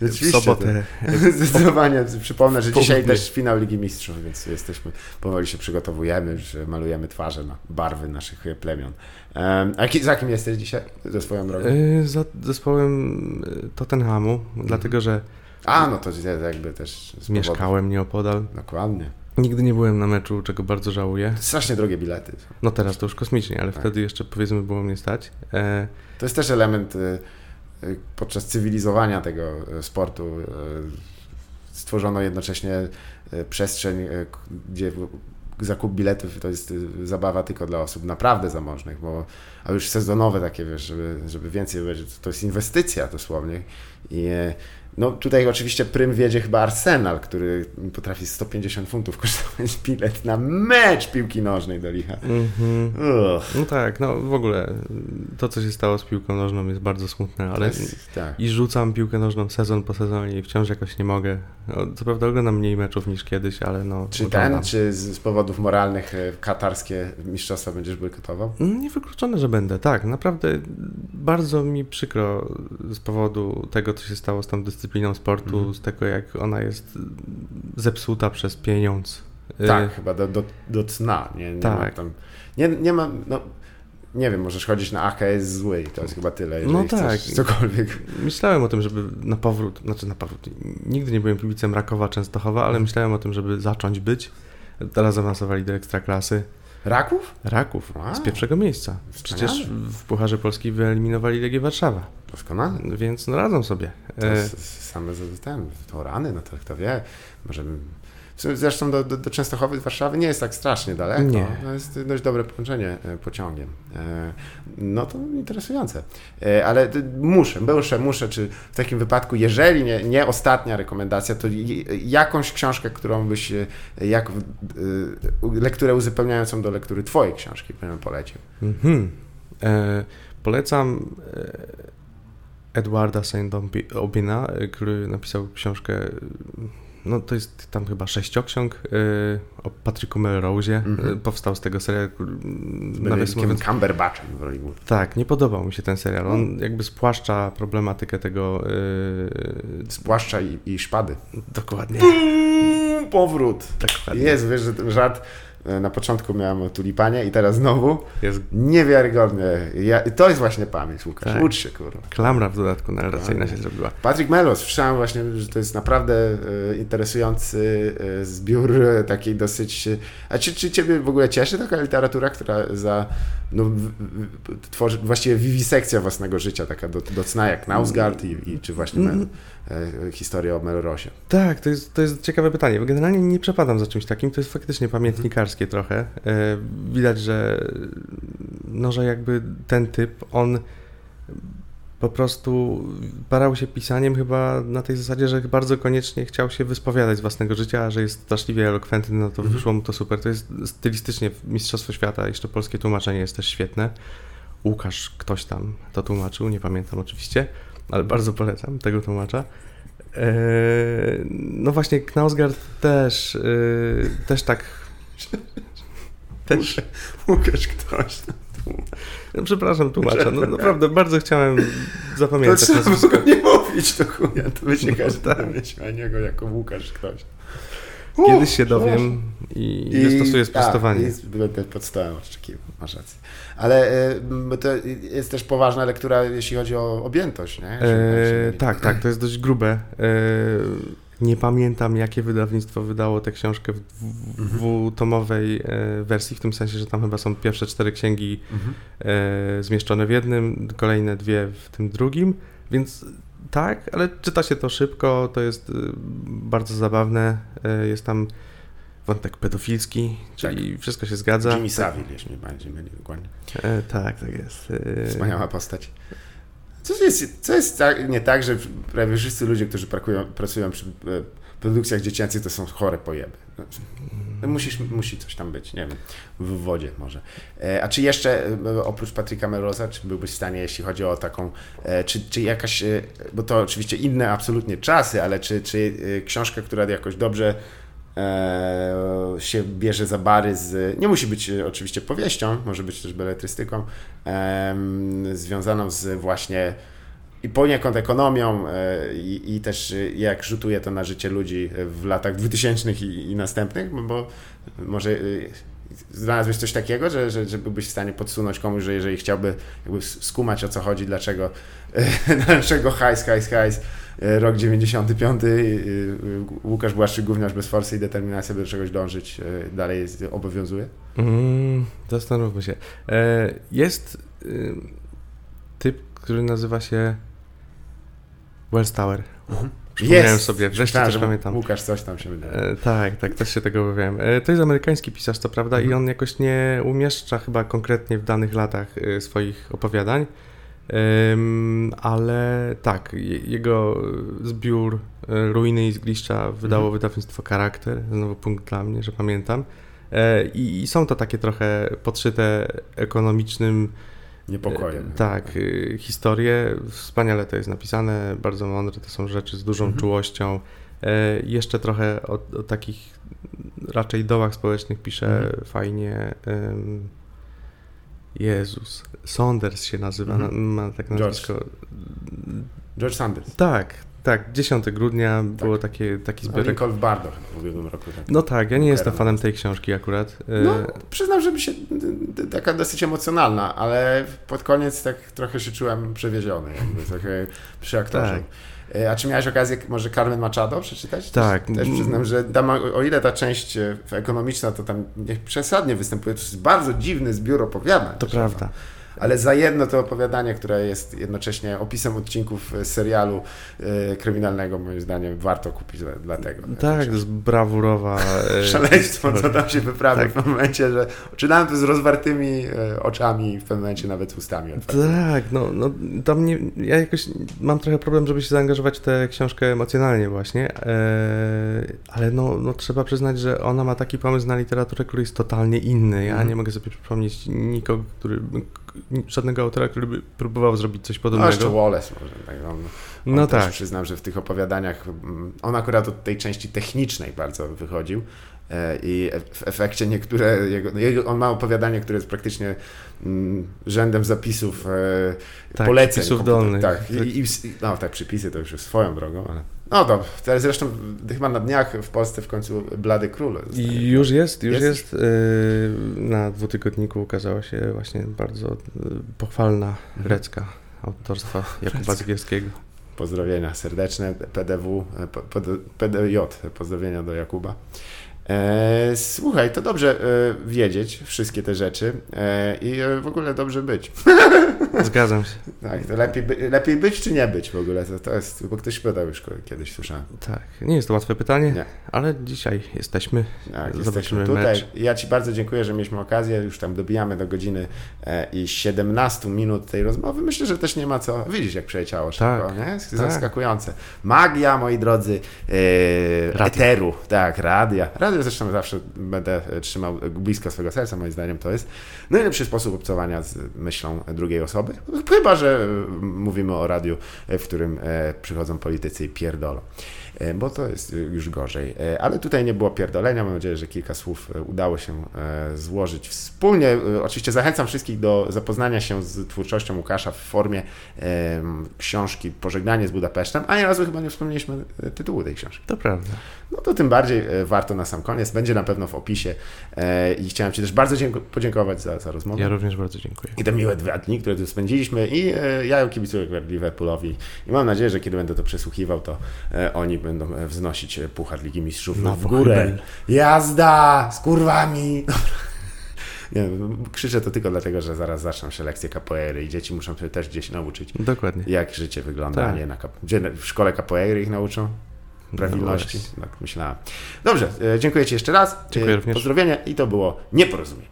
w sobotę. *laughs* Zdecydowanie. Przypomnę, że dzisiaj też finał Ligi Mistrzów, więc jesteśmy, powoli się przygotowujemy, już malujemy twarze na barwy naszych e, plemion. Em, A za kim jesteś dzisiaj ze swoją drogą? Yy, Za zespołem yy, Tottenhamu, Mhm. dlatego że A, no to jakby też z mieszkałem nieopodal. Dokładnie. Nigdy nie byłem na meczu, czego bardzo żałuję. Strasznie drogie bilety. No teraz to już kosmicznie, ale Tak. wtedy jeszcze powiedzmy było mnie stać. E, To jest też element y, podczas cywilizowania tego y, sportu. y, Stworzono jednocześnie y, przestrzeń, gdzie zakup biletów to jest zabawa tylko dla osób naprawdę zamożnych, bo a już sezonowe takie, wiesz, żeby, żeby więcej to jest inwestycja dosłownie. I e, no tutaj oczywiście prym wiedzie chyba Arsenal, który potrafi 150 funtów kosztować bilet na mecz piłki nożnej do licha. mhm. Ugh. No tak, no w ogóle to, co się stało z piłką nożną jest bardzo smutne, ale jest, tak. i rzucam piłkę nożną sezon po sezonie i wciąż jakoś nie mogę. No, co prawda oglądam mniej meczów niż kiedyś, ale no Czy oglądam. ten, czy z, powodów moralnych e, katarskie mistrzostwa będziesz bojkotował? Niewykluczone, że będę, tak. Naprawdę bardzo mi przykro z powodu tego, co się stało z tą dyscypliną sportu, Mhm. z tego, jak ona jest zepsuta przez pieniądz. Tak, Y, chyba do, do, do cna. Nie, nie ma tak. tam. Nie, nie ma. No, nie wiem, możesz chodzić na AK jest zły i to jest chyba tyle, jeżeli No tak. cokolwiek. Myślałem o tym, żeby na powrót, znaczy na powrót, nigdy nie byłem kibicem Rakowa Częstochowa, ale myślałem o tym, żeby zacząć być. Teraz zaawansowali do ekstraklasy. Raków? Raków z pierwszego miejsca. Wspaniale. Przecież w Pucharze Polski wyeliminowali Legię Warszawa, Doskonale. więc no radzą sobie. To E, jest same z ten, to rany, no to kto wie, może bym... Zresztą do, do, do Częstochowy z Warszawy nie jest tak strasznie daleko. Nie. To jest dość dobre połączenie e, pociągiem. E, No to interesujące. E, Ale muszę, muszę, muszę, czy w takim wypadku, jeżeli nie, nie ostatnia rekomendacja, to jakąś książkę, którą byś, jak, lekturę uzupełniającą do lektury twojej książki bym polecił. Mhm. E, polecam Edwarda Saint-Aubina, e, który napisał książkę, no to jest tam chyba sześcioksiąg e, o Patryku Melrose'ie. Mhm. E, Powstał z tego serial, mm, nawiasem mówiąc, Cumberbatchem w głównej. tak, nie podobał mi się ten serial. On jakby spłaszcza problematykę tego e, Z płaszcza i, i szpady. dokładnie. Powrót. dokładnie. Jest, wiesz, że ten żart na początku miałem o tulipanie i teraz znowu Jest niewiarygodnie. Ja, to jest właśnie pamięć, Łukasz. Tak. Ucz się, kurwa. klamra w dodatku narracyjna się zrobiła. Patrick Melrose, słyszałem właśnie, że to jest naprawdę e, interesujący e, zbiór e, takiej dosyć... e, A czy, czy ciebie w ogóle cieszy taka literatura, która za... No, tworzy właściwie wiwisekcja własnego życia, taka do, do cna jak Nausgard i, i czy właśnie Mel, e, historia o Melrosie. Tak, to jest, to jest ciekawe pytanie. bo Generalnie nie przepadam za czymś takim. To jest faktycznie pamiętnikarskie trochę. E, widać, że no, że jakby ten typ, on po prostu parał się pisaniem chyba na tej zasadzie, że bardzo koniecznie chciał się wyspowiadać z własnego życia, a że jest straszliwie elokwentny, no to Mhm. wyszło mu to super. To jest stylistycznie Mistrzostwo Świata, jeszcze polskie tłumaczenie jest też świetne. Łukasz ktoś tam to tłumaczył, nie pamiętam oczywiście, ale bardzo polecam tego tłumacza. Eee, no właśnie, Knausgard też, yy, też tak. Też. Łukasz ktoś. No, przepraszam, tłumacza. No, naprawdę bardzo chciałem To zapamiętać trzeba nazwisko. go nie mówić do chuja, to by się No każdy tak. domyślał niego jako Łukasz ktoś. Kiedyś się dowiem i, wystosuję sprostowanie. Tak, i będę oczekiwał, masz rację. Ale e, m, to jest też poważna lektura, jeśli chodzi o objętość, nie? Eee, tak, tak, to jest dość grube. Eee, nie pamiętam, jakie wydawnictwo wydało tę książkę w dwu- dwutomowej e, wersji, w tym sensie, że tam chyba są pierwsze cztery księgi Mhm. e, zmieszczone w jednym, kolejne dwie w tym drugim, więc Tak, ale czyta się to szybko, to jest bardzo zabawne. Jest tam wątek pedofilski, czyli tak. wszystko się zgadza. Jimmy Savile, jeśli bardziej będzie dokładnie. E, tak, tak jest. E... Wspaniała postać. Co jest, co jest tak, nie tak, że prawie wszyscy ludzie, którzy pracują, pracują przy e, produkcjach dziecięcych, to są chore pojeby. No, musisz, musi coś tam być, nie wiem, w wodzie może. E, a czy jeszcze e, oprócz Patryka Melroza, czy byłbyś w stanie, jeśli chodzi o taką, czy, czy jakaś, bo to oczywiście inne absolutnie czasy, ale czy, czy książka, która jakoś dobrze się bierze za bary z, nie musi być oczywiście powieścią, może być też beletrystyką, e, związaną z właśnie i poniekąd ekonomią e, i, i, też jak rzutuje to na życie ludzi w latach 2000 i, i następnych, bo może e, znalazłeś coś takiego, że, że, że byłbyś w stanie podsunąć komuś, że jeżeli chciałby jakby skumać o co chodzi, dlaczego, *laughs* dlaczego hajs, hajs, hajs, rok 95, Łukasz Błaszczyk, gówniarz bez forsy i determinacja, by do czegoś dążyć, e, dalej jest, obowiązuje? Mm, zastanówmy się. E, jest y, typ, który nazywa się Wells Tower. Mhm. Przypomniałem jest. sobie, wreszcie coś pamiętam. Łukasz coś tam się wydaje. E, tak, tak, też się tego obawiałem. E, to jest amerykański pisarz, to prawda, mhm. i on jakoś nie umieszcza chyba konkretnie w danych latach e, swoich opowiadań, ale tak, jego zbiór e, Ruiny i Zgliszcza wydało mhm. wydawnictwo Charakter, znowu punkt dla mnie, że pamiętam. E, I, I są to takie trochę podszyte ekonomicznym niepokojem. E, tak, y, historie, wspaniale to jest napisane, bardzo mądre, to są rzeczy z dużą mhm. czułością. E, jeszcze trochę o, o, takich raczej dołach społecznych pisze mhm. fajnie. Jezus, Saunders się nazywa, mhm. ma tak nazwisko. George. George Sanders. Tak, tak, 10 grudnia tak. było takie, taki zbiorek. Lincoln w Bardo w ubiegłym roku. Tak. No tak, ja nie jestem fanem tej książki akurat. No, przyznam, że mi się taka dosyć emocjonalna, ale pod koniec tak trochę się czułem przewieziony, jakby trochę przy aktorze. Tak. E, a czy miałeś okazję może Carmen Machado przeczytać? Tak. Też, też przyznam, że tam, o ile ta część e, ekonomiczna to tam przesadnie występuje, to jest bardzo dziwny zbiór opowiadań. To prawda. No ale za jedno to opowiadanie, które jest jednocześnie opisem odcinków e, serialu e, kryminalnego, moim zdaniem warto kupić dlatego. Tak, to jest brawurowa... E, *laughs* szaleństwo, co tam się wyprawia tak. w momencie, że czytałem to z rozwartymi oczami i w pewnym momencie nawet ustami. Tak, no, no tam nie, ja jakoś mam trochę problem, żeby się zaangażować w tę książkę emocjonalnie właśnie, ale no, no trzeba przyznać, że ona ma taki pomysł na literaturę, który jest totalnie inny. Ja mm. nie mogę sobie przypomnieć nikogo, który żadnego autora, który by próbował zrobić coś podobnego. No jeszcze Wallace może. Tak, on, on no tak. Przyznam, że w tych opowiadaniach, mm, on akurat od tej części technicznej bardzo wychodził i w efekcie niektóre, jego, on ma opowiadanie, które jest praktycznie mm, rzędem zapisów e, tak, poleceń. Przypisów dolnych. Tak, i, i, no tak, przypisy to już swoją drogą, ale... No to teraz zresztą chyba na dniach w Polsce w końcu Blady Król. I już jest, już jest. jest. Y, na dwutygodniku ukazała się właśnie bardzo pochwalna mhm. grecka autorstwa Jakuba Zgierskiego. Pozdrowienia serdeczne, PDW, PDJ, pozdrowienia do Jakuba. E, słuchaj, to dobrze e, wiedzieć wszystkie te rzeczy e, i w ogóle dobrze być. *laughs* Zgadzam się. Tak, to lepiej, lepiej być czy nie być w ogóle? To, to jest, bo ktoś pytał już kiedyś, słyszałem. Tak, nie jest to łatwe pytanie, nie. ale dzisiaj jesteśmy. Tak, jesteśmy tutaj. Mecz. Ja Ci bardzo dziękuję, że mieliśmy okazję, już tam dobijamy do godziny i 17 minut tej rozmowy. Myślę, że też nie ma co, widzisz jak przejęciało szybko, tak, nie? Jest tak. zaskakujące. Magia, moi drodzy, eteru, tak, radia. Radio zresztą zawsze będę trzymał blisko swojego serca, moim zdaniem to jest najlepszy sposób obcowania z myślą drugiej osoby. Chyba, że mówimy o radiu, w którym e, przychodzą politycy i pierdolą. E, bo to jest już gorzej. E, ale tutaj nie było pierdolenia, mam nadzieję, że kilka słów e, udało się złożyć wspólnie. Oczywiście zachęcam wszystkich do zapoznania się z twórczością Łukasza w formie książki Pożegnanie z Budapesztem, a nieraz chyba nie wspomnieliśmy tytułu tej książki. To prawda. No to tym bardziej warto na sam koniec. Będzie na pewno w opisie i chciałem Ci też bardzo podziękować za, za rozmowę. Ja również bardzo dziękuję. I te miłe dwa dni, które tu spędziliśmy i ja kibicuję Liverpoolowi i mam nadzieję, że kiedy będę to przesłuchiwał, to oni będą e, wznosić e, Puchar Ligi Mistrzów no, w górę. Jazda z kurwami! *laughs* Nie, krzyczę to tylko dlatego, że zaraz zaczną się lekcje capoeiry i dzieci muszą się też gdzieś nauczyć, Dokładnie. jak życie wygląda, Tak. nie na kap- Gdzie w szkole capoeiry ich nauczą? Prawilności? No tak myślałem. Dobrze, e, dziękuję Ci jeszcze raz. Dziękuję również. Pozdrowienia i to było nieporozumienie.